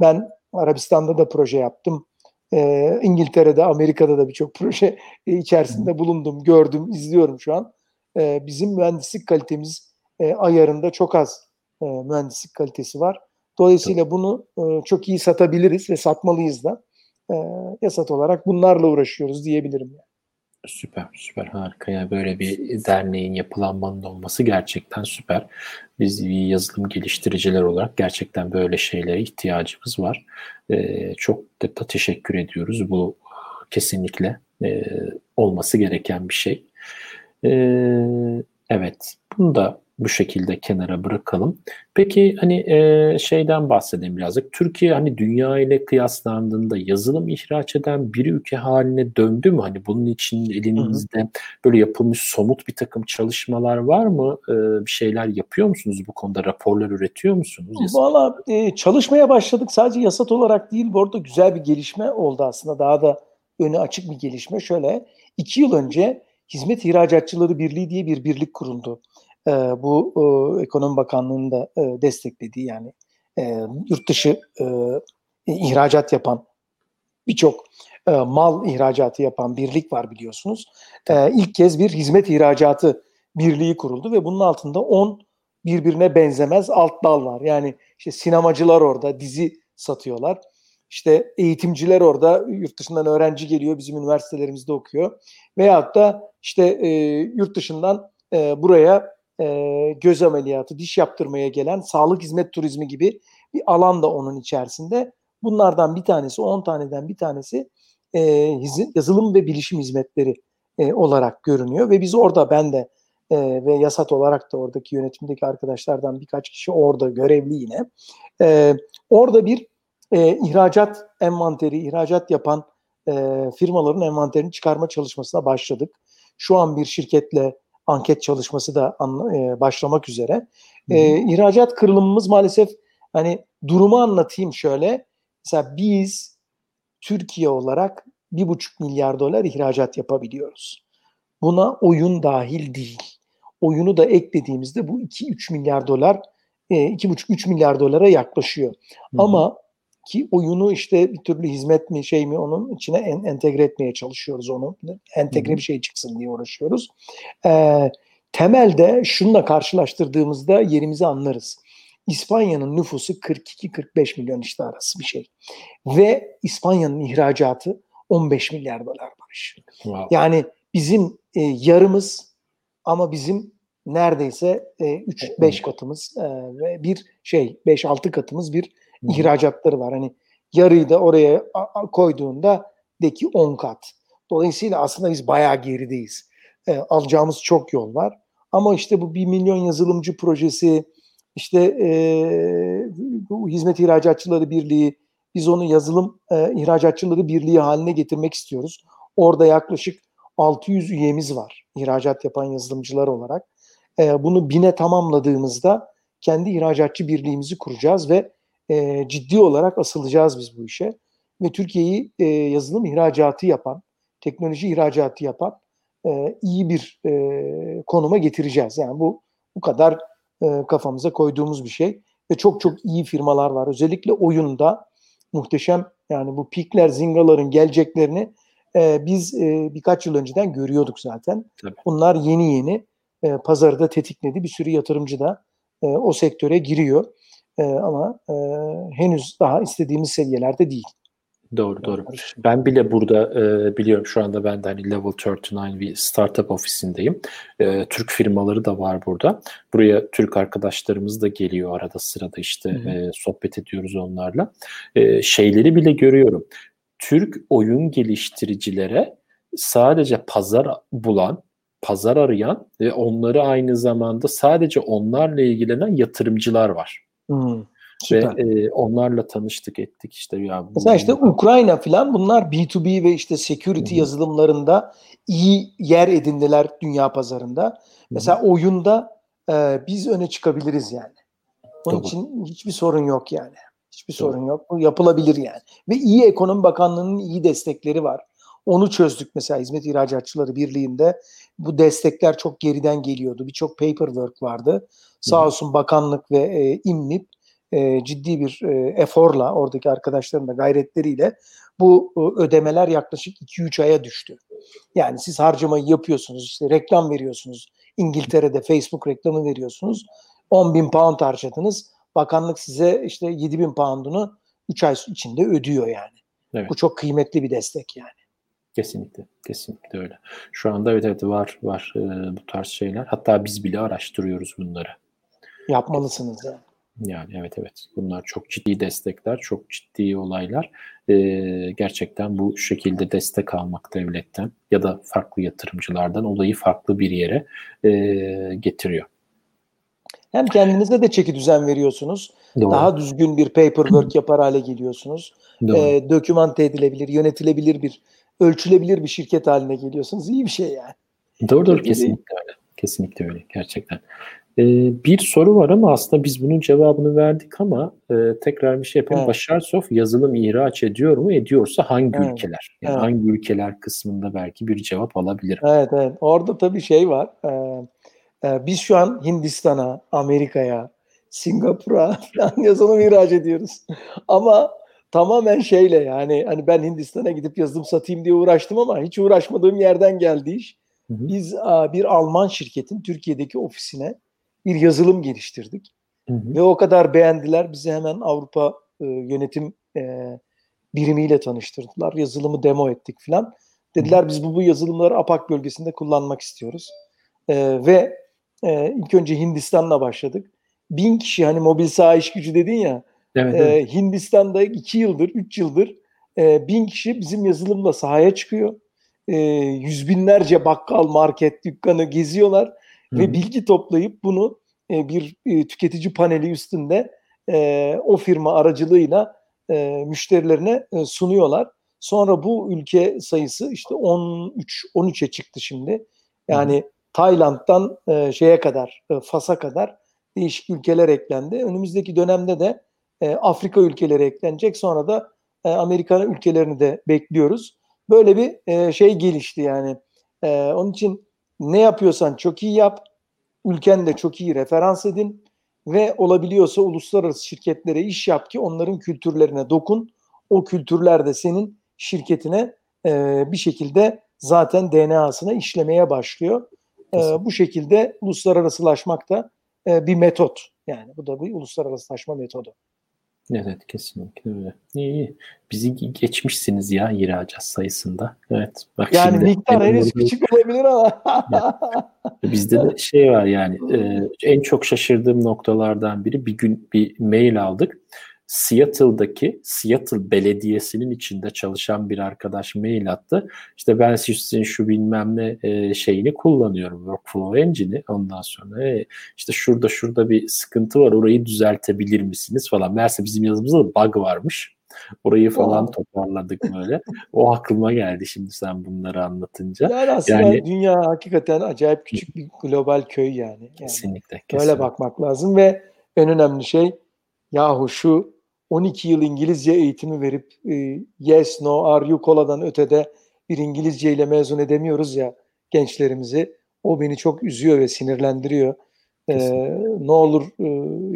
ben Arabistan'da da proje yaptım. E, İngiltere'de, Amerika'da da birçok proje [laughs] içerisinde bulundum, gördüm, izliyorum şu an. E, bizim mühendislik kalitemiz e, ayarında çok az e, mühendislik kalitesi var. Dolayısıyla bunu e, çok iyi satabiliriz ve satmalıyız da. E, yasat olarak bunlarla uğraşıyoruz diyebilirim. Yani. Süper, süper, harika. Yani böyle bir derneğin yapılanmanın olması gerçekten süper. Biz yazılım geliştiriciler olarak gerçekten böyle şeylere ihtiyacımız var. Ee, çok da, da teşekkür ediyoruz. Bu kesinlikle e, olması gereken bir şey. Ee, evet, bunu da bu şekilde kenara bırakalım. Peki hani e, şeyden bahsedeyim birazcık. Türkiye hani dünya ile kıyaslandığında yazılım ihraç eden bir ülke haline döndü mü? Hani bunun için elinizde Hı-hı. böyle yapılmış somut bir takım çalışmalar var mı? E, bir şeyler yapıyor musunuz bu konuda? Raporlar üretiyor musunuz? Valla e, çalışmaya başladık. Sadece yasat olarak değil. Bu arada güzel bir gelişme oldu aslında. Daha da önü açık bir gelişme. Şöyle iki yıl önce Hizmet İhracatçıları Birliği diye bir birlik kuruldu e, bu e, Ekonomi Bakanlığı'nın da e, desteklediği yani e, yurt dışı e, ihracat yapan birçok e, mal ihracatı yapan birlik var biliyorsunuz. E, ilk kez bir hizmet ihracatı birliği kuruldu ve bunun altında 10 birbirine benzemez alt dal var. Yani işte sinemacılar orada dizi satıyorlar. İşte eğitimciler orada yurt dışından öğrenci geliyor bizim üniversitelerimizde okuyor. Veyahut da işte e, yurt dışından e, buraya e, göz ameliyatı, diş yaptırmaya gelen sağlık hizmet turizmi gibi bir alan da onun içerisinde. Bunlardan bir tanesi, 10 taneden bir tanesi e, yazılım ve bilişim hizmetleri e, olarak görünüyor ve biz orada ben de e, ve yasat olarak da oradaki yönetimdeki arkadaşlardan birkaç kişi orada görevli yine. E, orada bir e, ihracat envanteri, ihracat yapan e, firmaların envanterini çıkarma çalışmasına başladık. Şu an bir şirketle anket çalışması da e, başlamak üzere. E, ihracat kırılımımız maalesef hani durumu anlatayım şöyle. Mesela biz Türkiye olarak 1,5 milyar dolar ihracat yapabiliyoruz. Buna oyun dahil değil. Oyunu da eklediğimizde bu 2-3 milyar dolar, 2,5-3 milyar dolara yaklaşıyor. Hı. Ama ki oyunu işte bir türlü hizmet mi şey mi onun içine en, entegre etmeye çalışıyoruz onu. Entegre Hı-hı. bir şey çıksın diye uğraşıyoruz. Ee, temelde şununla karşılaştırdığımızda yerimizi anlarız. İspanya'nın nüfusu 42-45 milyon işte arası bir şey. Ve İspanya'nın ihracatı 15 milyar dolar barış. Wow. Yani bizim e, yarımız ama bizim neredeyse e, 3-5 katımız e, ve bir şey 5-6 katımız bir ihracatları var. Hani yarıyı da oraya koyduğunda deki 10 kat. Dolayısıyla aslında biz bayağı gerideyiz. E, alacağımız çok yol var. Ama işte bu 1 milyon yazılımcı projesi, işte e, Hizmet İhracatçıları Birliği, biz onu yazılım e, ihracatçıları birliği haline getirmek istiyoruz. Orada yaklaşık 600 üyemiz var ihracat yapan yazılımcılar olarak. E, bunu bine tamamladığımızda kendi ihracatçı birliğimizi kuracağız ve e, ciddi olarak asılacağız biz bu işe. Ve Türkiye'yi e, yazılım ihracatı yapan, teknoloji ihracatı yapan e, iyi bir e, konuma getireceğiz. Yani bu bu kadar e, kafamıza koyduğumuz bir şey ve çok çok iyi firmalar var. Özellikle oyunda muhteşem yani bu pikler, zingaların geleceklerini e, biz e, birkaç yıl önceden görüyorduk zaten. Tabii. Bunlar yeni yeni e, pazarı da tetikledi. Bir sürü yatırımcı da e, o sektöre giriyor. E, ama e, henüz daha istediğimiz seviyelerde değil. Doğru doğru. Ben bile burada e, biliyorum şu anda ben de hani Level 39 bir startup ofisindeyim. E, Türk firmaları da var burada. Buraya Türk arkadaşlarımız da geliyor arada sırada işte e, sohbet ediyoruz onlarla. E, şeyleri bile görüyorum. Türk oyun geliştiricilere sadece pazar bulan, pazar arayan ve onları aynı zamanda sadece onlarla ilgilenen yatırımcılar var. Hmm. Süper. Ve e, onlarla tanıştık ettik işte ya. Mesela işte Ukrayna falan bunlar B2B ve işte security Hı-hı. yazılımlarında iyi yer edindiler dünya pazarında. Hı-hı. Mesela oyunda e, biz öne çıkabiliriz yani. Onun Doğru. için hiçbir sorun yok yani. Hiçbir Doğru. sorun yok. Bu yapılabilir yani. Ve iyi ekonomi bakanlığının iyi destekleri var. Onu çözdük mesela Hizmet İhracatçıları Birliği'nde. Bu destekler çok geriden geliyordu. Birçok paperwork vardı. Sağ olsun bakanlık ve e, İMNİP e, ciddi bir e, eforla oradaki arkadaşların da gayretleriyle bu e, ödemeler yaklaşık 2-3 aya düştü. Yani siz harcamayı yapıyorsunuz, işte reklam veriyorsunuz. İngiltere'de Facebook reklamı veriyorsunuz. 10 bin pound harcadınız. Bakanlık size işte 7 bin poundunu 3 ay içinde ödüyor yani. Evet. Bu çok kıymetli bir destek yani. Kesinlikle, kesinlikle öyle. Şu anda evet evet var var e, bu tarz şeyler. Hatta biz bile araştırıyoruz bunları. Yapmalısınız yani. Yani evet evet bunlar çok ciddi destekler, çok ciddi olaylar. Ee, gerçekten bu şekilde destek almak devletten ya da farklı yatırımcılardan olayı farklı bir yere e, getiriyor. Hem kendinize de çeki düzen veriyorsunuz. Doğru. Daha düzgün bir paperwork yapar hale geliyorsunuz. Doğru. E, dokümante edilebilir, yönetilebilir bir, ölçülebilir bir şirket haline geliyorsunuz. İyi bir şey yani. Doğru doğru kesinlikle öyle. Kesinlikle öyle gerçekten. Ee, bir soru var ama aslında biz bunun cevabını verdik ama e, tekrar bir şey yapayım. Evet. Başarsoft yazılım ihraç ediyor mu? Ediyorsa hangi evet. ülkeler? Yani evet. hangi ülkeler kısmında belki bir cevap alabilirim. Evet evet. Orada tabii şey var. Ee, e, biz şu an Hindistan'a, Amerika'ya, Singapur'a [laughs] falan yazılım ihraç ediyoruz. ama tamamen şeyle yani hani ben Hindistan'a gidip yazılım satayım diye uğraştım ama hiç uğraşmadığım yerden geldi iş. Hı hı. Biz bir Alman şirketin Türkiye'deki ofisine bir yazılım geliştirdik. Hı hı. Ve o kadar beğendiler. Bizi hemen Avrupa e, yönetim e, birimiyle tanıştırdılar. Yazılımı demo ettik falan. Dediler hı. biz bu, bu yazılımları APAK bölgesinde kullanmak istiyoruz. E, ve e, ilk önce Hindistan'la başladık. Bin kişi hani mobil saha iş gücü dedin ya. Evet, e, evet. Hindistan'da iki yıldır, üç yıldır e, bin kişi bizim yazılımla sahaya çıkıyor. E, yüz binlerce bakkal, market, dükkanı geziyorlar Hı. ve bilgi toplayıp bunu e, bir e, tüketici paneli üstünde e, o firma aracılığıyla e, müşterilerine e, sunuyorlar. Sonra bu ülke sayısı işte 13 13'e çıktı şimdi. Yani Hı. Tayland'dan e, şeye kadar, e, Fas'a kadar değişik ülkeler eklendi. Önümüzdeki dönemde de e, Afrika ülkeleri eklenecek. Sonra da e, Amerika ülkelerini de bekliyoruz. böyle bir e, şey gelişti yani. E, onun için ne yapıyorsan çok iyi yap. Ülkende çok iyi referans edin ve olabiliyorsa uluslararası şirketlere iş yap ki onların kültürlerine dokun. O kültürler de senin şirketine e, bir şekilde zaten DNA'sına işlemeye başlıyor. E, bu şekilde uluslararasılaşmak da e, bir metot. Yani bu da bir uluslararasılaşma metodu. Evet kesinlikle öyle. İyi, iyi. Bizi geçmişsiniz ya ihracat sayısında. Evet. Bak yani şimdi, miktar henüz küçük olabilir ama. Bizde de şey var yani e, en çok şaşırdığım noktalardan biri bir gün bir mail aldık. Seattle'daki Seattle Belediyesi'nin içinde çalışan bir arkadaş mail attı. İşte ben sizin şu bilmem ne e, şeyini kullanıyorum. Workflow Engine'i. Ondan sonra e, işte şurada şurada bir sıkıntı var. Orayı düzeltebilir misiniz falan. Meğerse bizim yazımızda da bug varmış. Orayı falan oh. toparladık böyle. o aklıma geldi şimdi sen bunları anlatınca. Yani aslında yani, dünya hakikaten acayip küçük bir global köy yani. yani kesinlikle, kesinlikle. Böyle bakmak lazım ve en önemli şey yahu şu 12 yıl İngilizce eğitimi verip e, yes, no, are you, koladan ötede bir İngilizce ile mezun edemiyoruz ya gençlerimizi. O beni çok üzüyor ve sinirlendiriyor. E, ne olur e,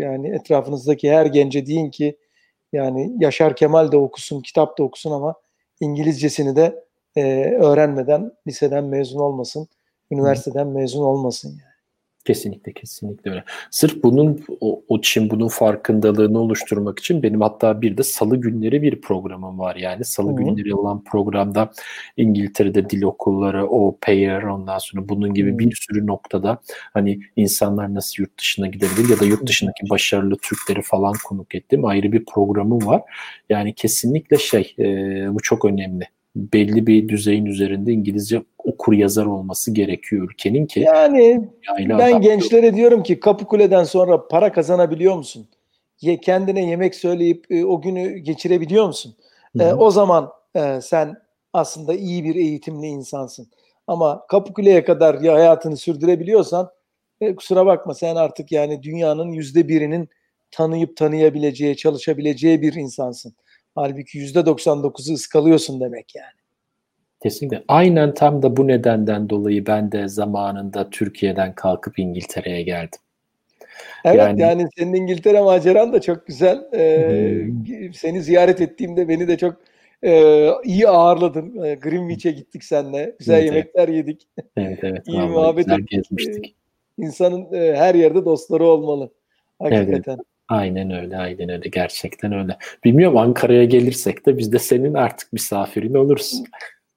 yani etrafınızdaki her gence deyin ki yani Yaşar Kemal de okusun, kitap da okusun ama İngilizcesini de e, öğrenmeden liseden mezun olmasın, üniversiteden mezun olmasın yani. Kesinlikle kesinlikle öyle. Sırf bunun o, o için bunun farkındalığını oluşturmak için benim hatta bir de salı günleri bir programım var yani. Salı Hı-hı. günleri olan programda İngiltere'de dil okulları, o payer ondan sonra bunun gibi bir sürü noktada hani insanlar nasıl yurt dışına gidebilir ya da yurt dışındaki başarılı Türkleri falan konuk ettim. Ayrı bir programım var. Yani kesinlikle şey e, bu çok önemli belli bir düzeyin üzerinde İngilizce okur yazar olması gerekiyor ülkenin ki. Yani ben gençlere yok. diyorum ki Kapıkule'den sonra para kazanabiliyor musun? Ye, kendine yemek söyleyip e, o günü geçirebiliyor musun? E, o zaman e, sen aslında iyi bir eğitimli insansın. Ama Kapıkule'ye kadar ya hayatını sürdürebiliyorsan e, kusura bakma sen artık yani dünyanın yüzde birinin tanıyıp tanıyabileceği, çalışabileceği bir insansın. Halbuki yüzde 99'u ıskalıyorsun demek yani. Kesinlikle. Aynen tam da bu nedenden dolayı ben de zamanında Türkiye'den kalkıp İngiltere'ye geldim. Evet yani, yani senin İngiltere maceran da çok güzel. Ee, hmm. Seni ziyaret ettiğimde beni de çok e, iyi ağırladın. E, Greenwich'e gittik seninle. Güzel evet, yemekler evet. yedik. Evet evet. [laughs] iyi muhabbet gezmiştik. E, insanın e, her yerde dostları olmalı. Hakikaten. Evet. Aynen öyle, aynen öyle. Gerçekten öyle. Bilmiyorum Ankara'ya gelirsek de biz de senin artık misafirin oluruz.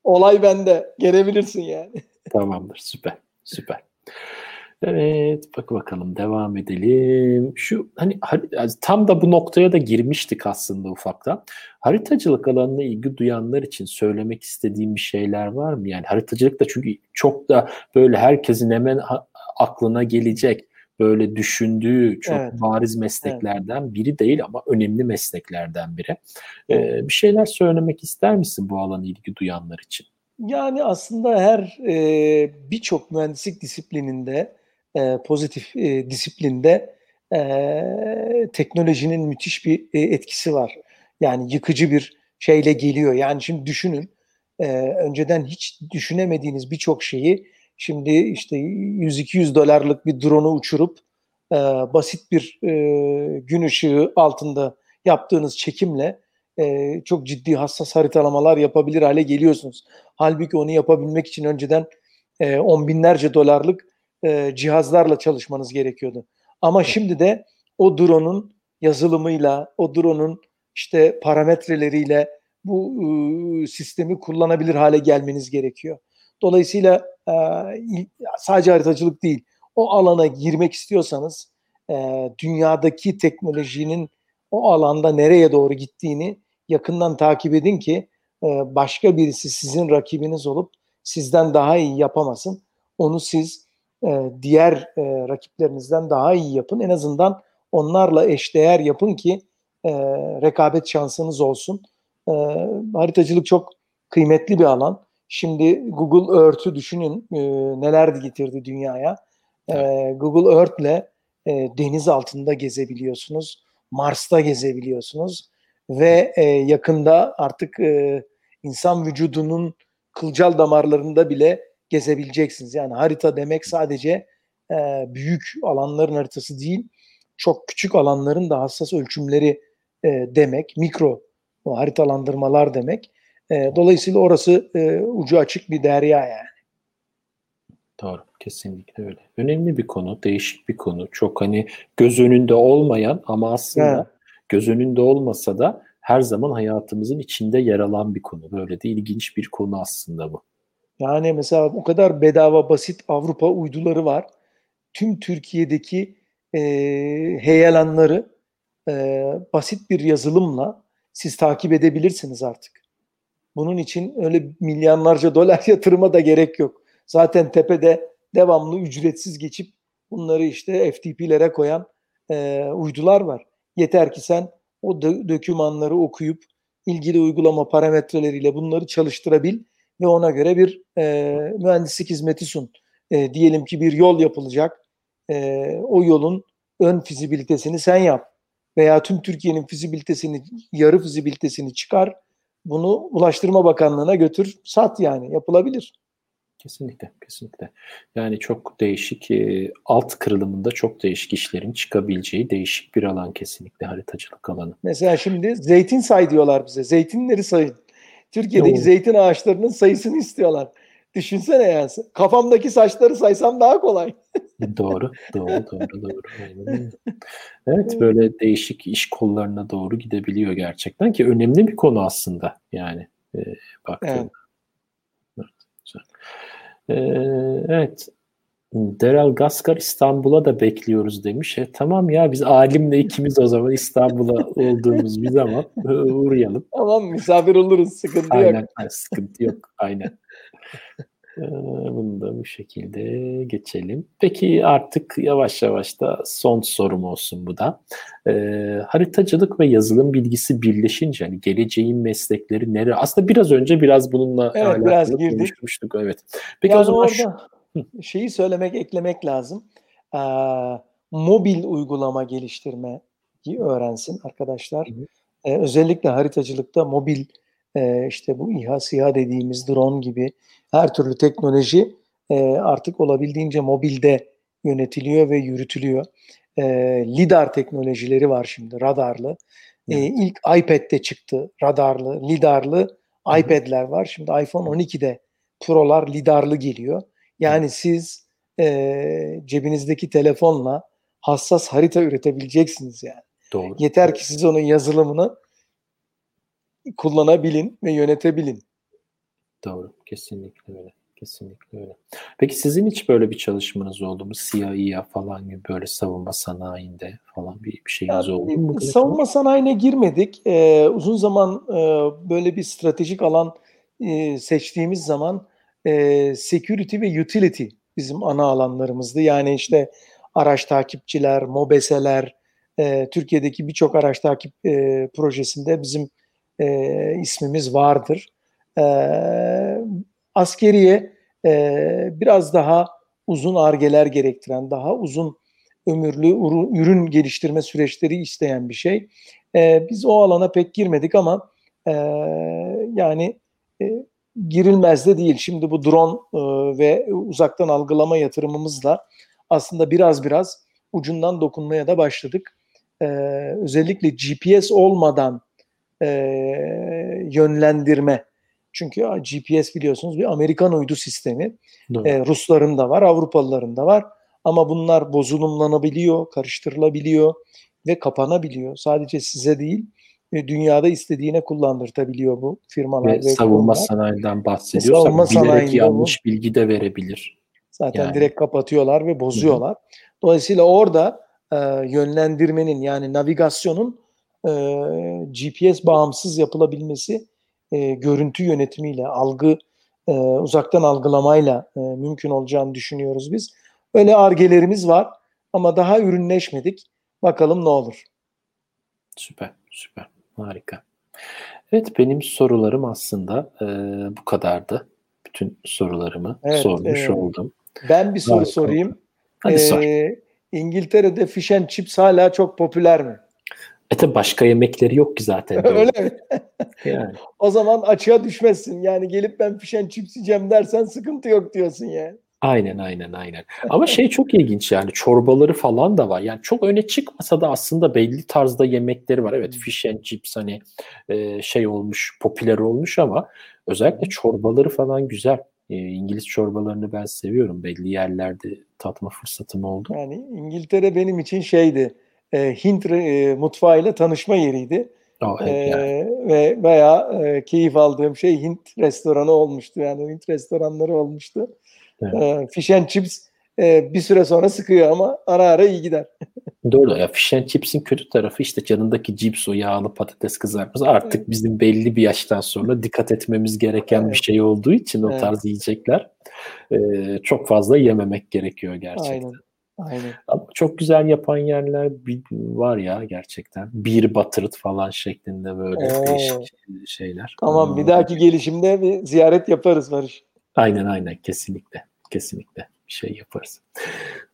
Olay bende. Gelebilirsin yani. Tamamdır. Süper. Süper. Evet, bak bakalım devam edelim. Şu hani tam da bu noktaya da girmiştik aslında ufaktan. Haritacılık alanına ilgi duyanlar için söylemek istediğim bir şeyler var mı? Yani haritacılık da çünkü çok da böyle herkesin hemen aklına gelecek böyle düşündüğü çok evet. bariz mesleklerden evet. biri değil ama önemli mesleklerden biri. Ee, bir şeyler söylemek ister misin bu alana ilgi duyanlar için? Yani aslında her e, birçok mühendislik disiplininde, e, pozitif e, disiplinde e, teknolojinin müthiş bir e, etkisi var. Yani yıkıcı bir şeyle geliyor. Yani şimdi düşünün, e, önceden hiç düşünemediğiniz birçok şeyi Şimdi işte 100-200 dolarlık bir drone'u uçurup e, basit bir e, gün ışığı altında yaptığınız çekimle e, çok ciddi hassas haritalamalar yapabilir hale geliyorsunuz. Halbuki onu yapabilmek için önceden e, on binlerce dolarlık e, cihazlarla çalışmanız gerekiyordu. Ama şimdi de o drone'un yazılımıyla, o drone'un işte parametreleriyle bu e, sistemi kullanabilir hale gelmeniz gerekiyor. Dolayısıyla e, sadece haritacılık değil, o alana girmek istiyorsanız e, dünyadaki teknolojinin o alanda nereye doğru gittiğini yakından takip edin ki e, başka birisi sizin rakibiniz olup sizden daha iyi yapamasın. Onu siz e, diğer e, rakiplerinizden daha iyi yapın. En azından onlarla eşdeğer yapın ki e, rekabet şansınız olsun. E, haritacılık çok kıymetli bir alan. Şimdi Google Earth'ü düşünün e, neler getirdi dünyaya. E, Google Earth'le e, deniz altında gezebiliyorsunuz. Mars'ta gezebiliyorsunuz. Ve e, yakında artık e, insan vücudunun kılcal damarlarında bile gezebileceksiniz. Yani harita demek sadece e, büyük alanların haritası değil, çok küçük alanların da hassas ölçümleri e, demek, mikro haritalandırmalar demek. E, dolayısıyla orası e, ucu açık bir derya yani. Doğru, kesinlikle öyle. Önemli bir konu, değişik bir konu. Çok hani göz önünde olmayan ama aslında evet. göz önünde olmasa da her zaman hayatımızın içinde yer alan bir konu. Böyle de ilginç bir konu aslında bu. Yani mesela o kadar bedava basit Avrupa uyduları var. Tüm Türkiye'deki e, heyelanları e, basit bir yazılımla siz takip edebilirsiniz artık. Bunun için öyle milyarlarca dolar [laughs] yatırıma da gerek yok. Zaten tepede devamlı ücretsiz geçip bunları işte FTP'lere koyan e, uydular var. Yeter ki sen o dö- dokümanları okuyup ilgili uygulama parametreleriyle bunları çalıştırabil ve ona göre bir e, mühendislik hizmeti sun. E, diyelim ki bir yol yapılacak. E, o yolun ön fizibilitesini sen yap. Veya tüm Türkiye'nin fizibilitesini, yarı fizibilitesini çıkar. Bunu Ulaştırma Bakanlığı'na götür, sat yani. Yapılabilir. Kesinlikle, kesinlikle. Yani çok değişik, e, alt kırılımında çok değişik işlerin çıkabileceği değişik bir alan kesinlikle haritacılık alanı. Mesela şimdi zeytin say diyorlar bize. Zeytinleri sayın. Türkiye'deki Doğru. zeytin ağaçlarının sayısını istiyorlar. Düşünsene yani. Kafamdaki saçları saysam daha kolay. [laughs] doğru, doğru, doğru, doğru. [laughs] Evet, böyle değişik iş kollarına doğru gidebiliyor gerçekten ki önemli bir konu aslında yani e, baktığında. Evet. Ee, evet. Derel Gaskar İstanbul'a da bekliyoruz demiş. E, tamam ya biz alimle ikimiz o zaman İstanbul'a [laughs] olduğumuz bir zaman uğrayalım. Tamam misafir oluruz sıkıntı aynen, yok. Aynen sıkıntı yok aynen. Ee, bunu da bu şekilde geçelim. Peki artık yavaş yavaş da son sorum olsun bu da. Ee, haritacılık ve yazılım bilgisi birleşince hani geleceğin meslekleri nereye? Aslında biraz önce biraz bununla evet, alakalı biraz girdik. konuşmuştuk. Evet. Peki yani o zaman orada şu... şeyi söylemek, eklemek lazım. Ee, mobil uygulama geliştirmeyi öğrensin arkadaşlar. Hı hı. Ee, özellikle haritacılıkta mobil e, işte bu İHA, SİHA dediğimiz drone gibi her türlü teknoloji e, artık olabildiğince mobilde yönetiliyor ve yürütülüyor. E, lidar teknolojileri var şimdi radarlı. E, ilk iPad'de çıktı radarlı, lidarlı iPad'ler var. Şimdi iPhone 12'de Pro'lar lidarlı geliyor. Yani siz e, cebinizdeki telefonla hassas harita üretebileceksiniz yani. Doğru. Yeter ki siz onun yazılımını kullanabilin ve yönetebilin. Doğru. Kesinlikle öyle. Kesinlikle öyle. Peki sizin hiç böyle bir çalışmanız oldu mu? CIA falan gibi böyle savunma sanayinde falan bir, bir şeyiniz yani, oldu mu? Savunma sanayine girmedik. Ee, uzun zaman e, böyle bir stratejik alan e, seçtiğimiz zaman e, security ve utility bizim ana alanlarımızdı. Yani işte araç takipçiler, mobeseler, e, Türkiye'deki birçok araç takip e, projesinde bizim e, ismimiz vardır. E, askeriye e, biraz daha uzun argeler gerektiren, daha uzun ömürlü ürün geliştirme süreçleri isteyen bir şey. E, biz o alana pek girmedik ama e, yani e, girilmez de değil. Şimdi bu drone e, ve uzaktan algılama yatırımımızla aslında biraz biraz ucundan dokunmaya da başladık. E, özellikle GPS olmadan e, yönlendirme. Çünkü GPS biliyorsunuz bir Amerikan uydu sistemi. E, Rusların da var, Avrupalıların da var. Ama bunlar bozulumlanabiliyor, karıştırılabiliyor ve kapanabiliyor. Sadece size değil, e, dünyada istediğine kullandırtabiliyor bu firmalar. Ve, ve savunma kurumlar. sanayiden bahsediyorsak savunma bilerek yanlış bu, bilgi de verebilir. Zaten yani. direkt kapatıyorlar ve bozuyorlar. Hı-hı. Dolayısıyla orada e, yönlendirmenin yani navigasyonun e, GPS bağımsız yapılabilmesi e, görüntü yönetimiyle, algı e, uzaktan algılamayla e, mümkün olacağını düşünüyoruz biz. Öyle argelerimiz var ama daha ürünleşmedik. Bakalım ne olur. Süper, süper. Harika. Evet benim sorularım aslında e, bu kadardı. Bütün sorularımı evet, sormuş e, oldum. Ben bir soru Harika. sorayım. Hadi ee, sor. İngiltere'de fish and chips hala çok popüler mi? E tabi başka yemekleri yok ki zaten. [laughs] Öyle mi? yani. O zaman açığa düşmezsin. Yani gelip ben pişen chips yiyeceğim dersen sıkıntı yok diyorsun yani. Aynen aynen aynen. Ama şey çok ilginç yani çorbaları falan da var. Yani çok öne çıkmasa da aslında belli tarzda yemekleri var. Evet fish and chips hani e, şey olmuş popüler olmuş ama özellikle çorbaları falan güzel. E, İngiliz çorbalarını ben seviyorum. Belli yerlerde tatma fırsatım oldu. Yani İngiltere benim için şeydi. E, Hint e, mutfağıyla tanışma yeriydi. Oh, E, yani. ve bayağı e, keyif aldığım şey Hint restoranı olmuştu. Yani Hint restoranları olmuştu. Evet. E, fish and chips e, bir süre sonra sıkıyor ama ara ara iyi gider. [laughs] Doğru. Ya fish and chips'in kötü tarafı işte canındaki cips o yağlı patates kızartması artık Evet. bizim belli bir yaştan sonra dikkat etmemiz gereken bir Evet. şey olduğu için o Evet. tarz yiyecekler e, çok fazla yememek gerekiyor gerçekten. Aynen. Aynen. Ama çok güzel yapan yerler var ya gerçekten. Bir batırıt falan şeklinde böyle Oo. değişik şeyler. Tamam bir dahaki gelişimde bir ziyaret yaparız Barış. Aynen aynen kesinlikle. Kesinlikle bir şey yaparız.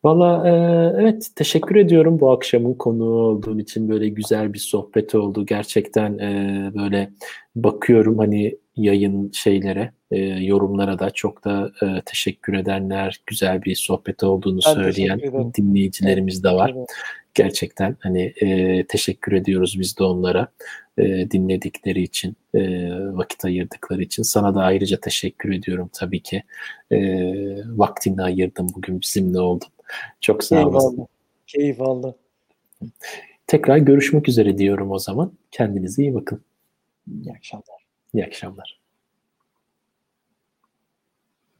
Valla e, evet teşekkür ediyorum bu akşamın konuğu olduğun için böyle güzel bir sohbet oldu. Gerçekten e, böyle bakıyorum hani yayın şeylere, e, yorumlara da çok da e, teşekkür edenler, güzel bir sohbet olduğunu Ben söyleyen dinleyicilerimiz de var. Evet. Gerçekten hani e, teşekkür ediyoruz biz de onlara e, dinledikleri için, e, vakit ayırdıkları için. Sana da ayrıca teşekkür ediyorum tabii ki. E, vaktini ayırdın bugün bizimle oldun. Çok sağ olasın. Keyif aldım. Tekrar görüşmek üzere diyorum o zaman. Kendinize iyi bakın. İyi akşamlar. İyi akşamlar.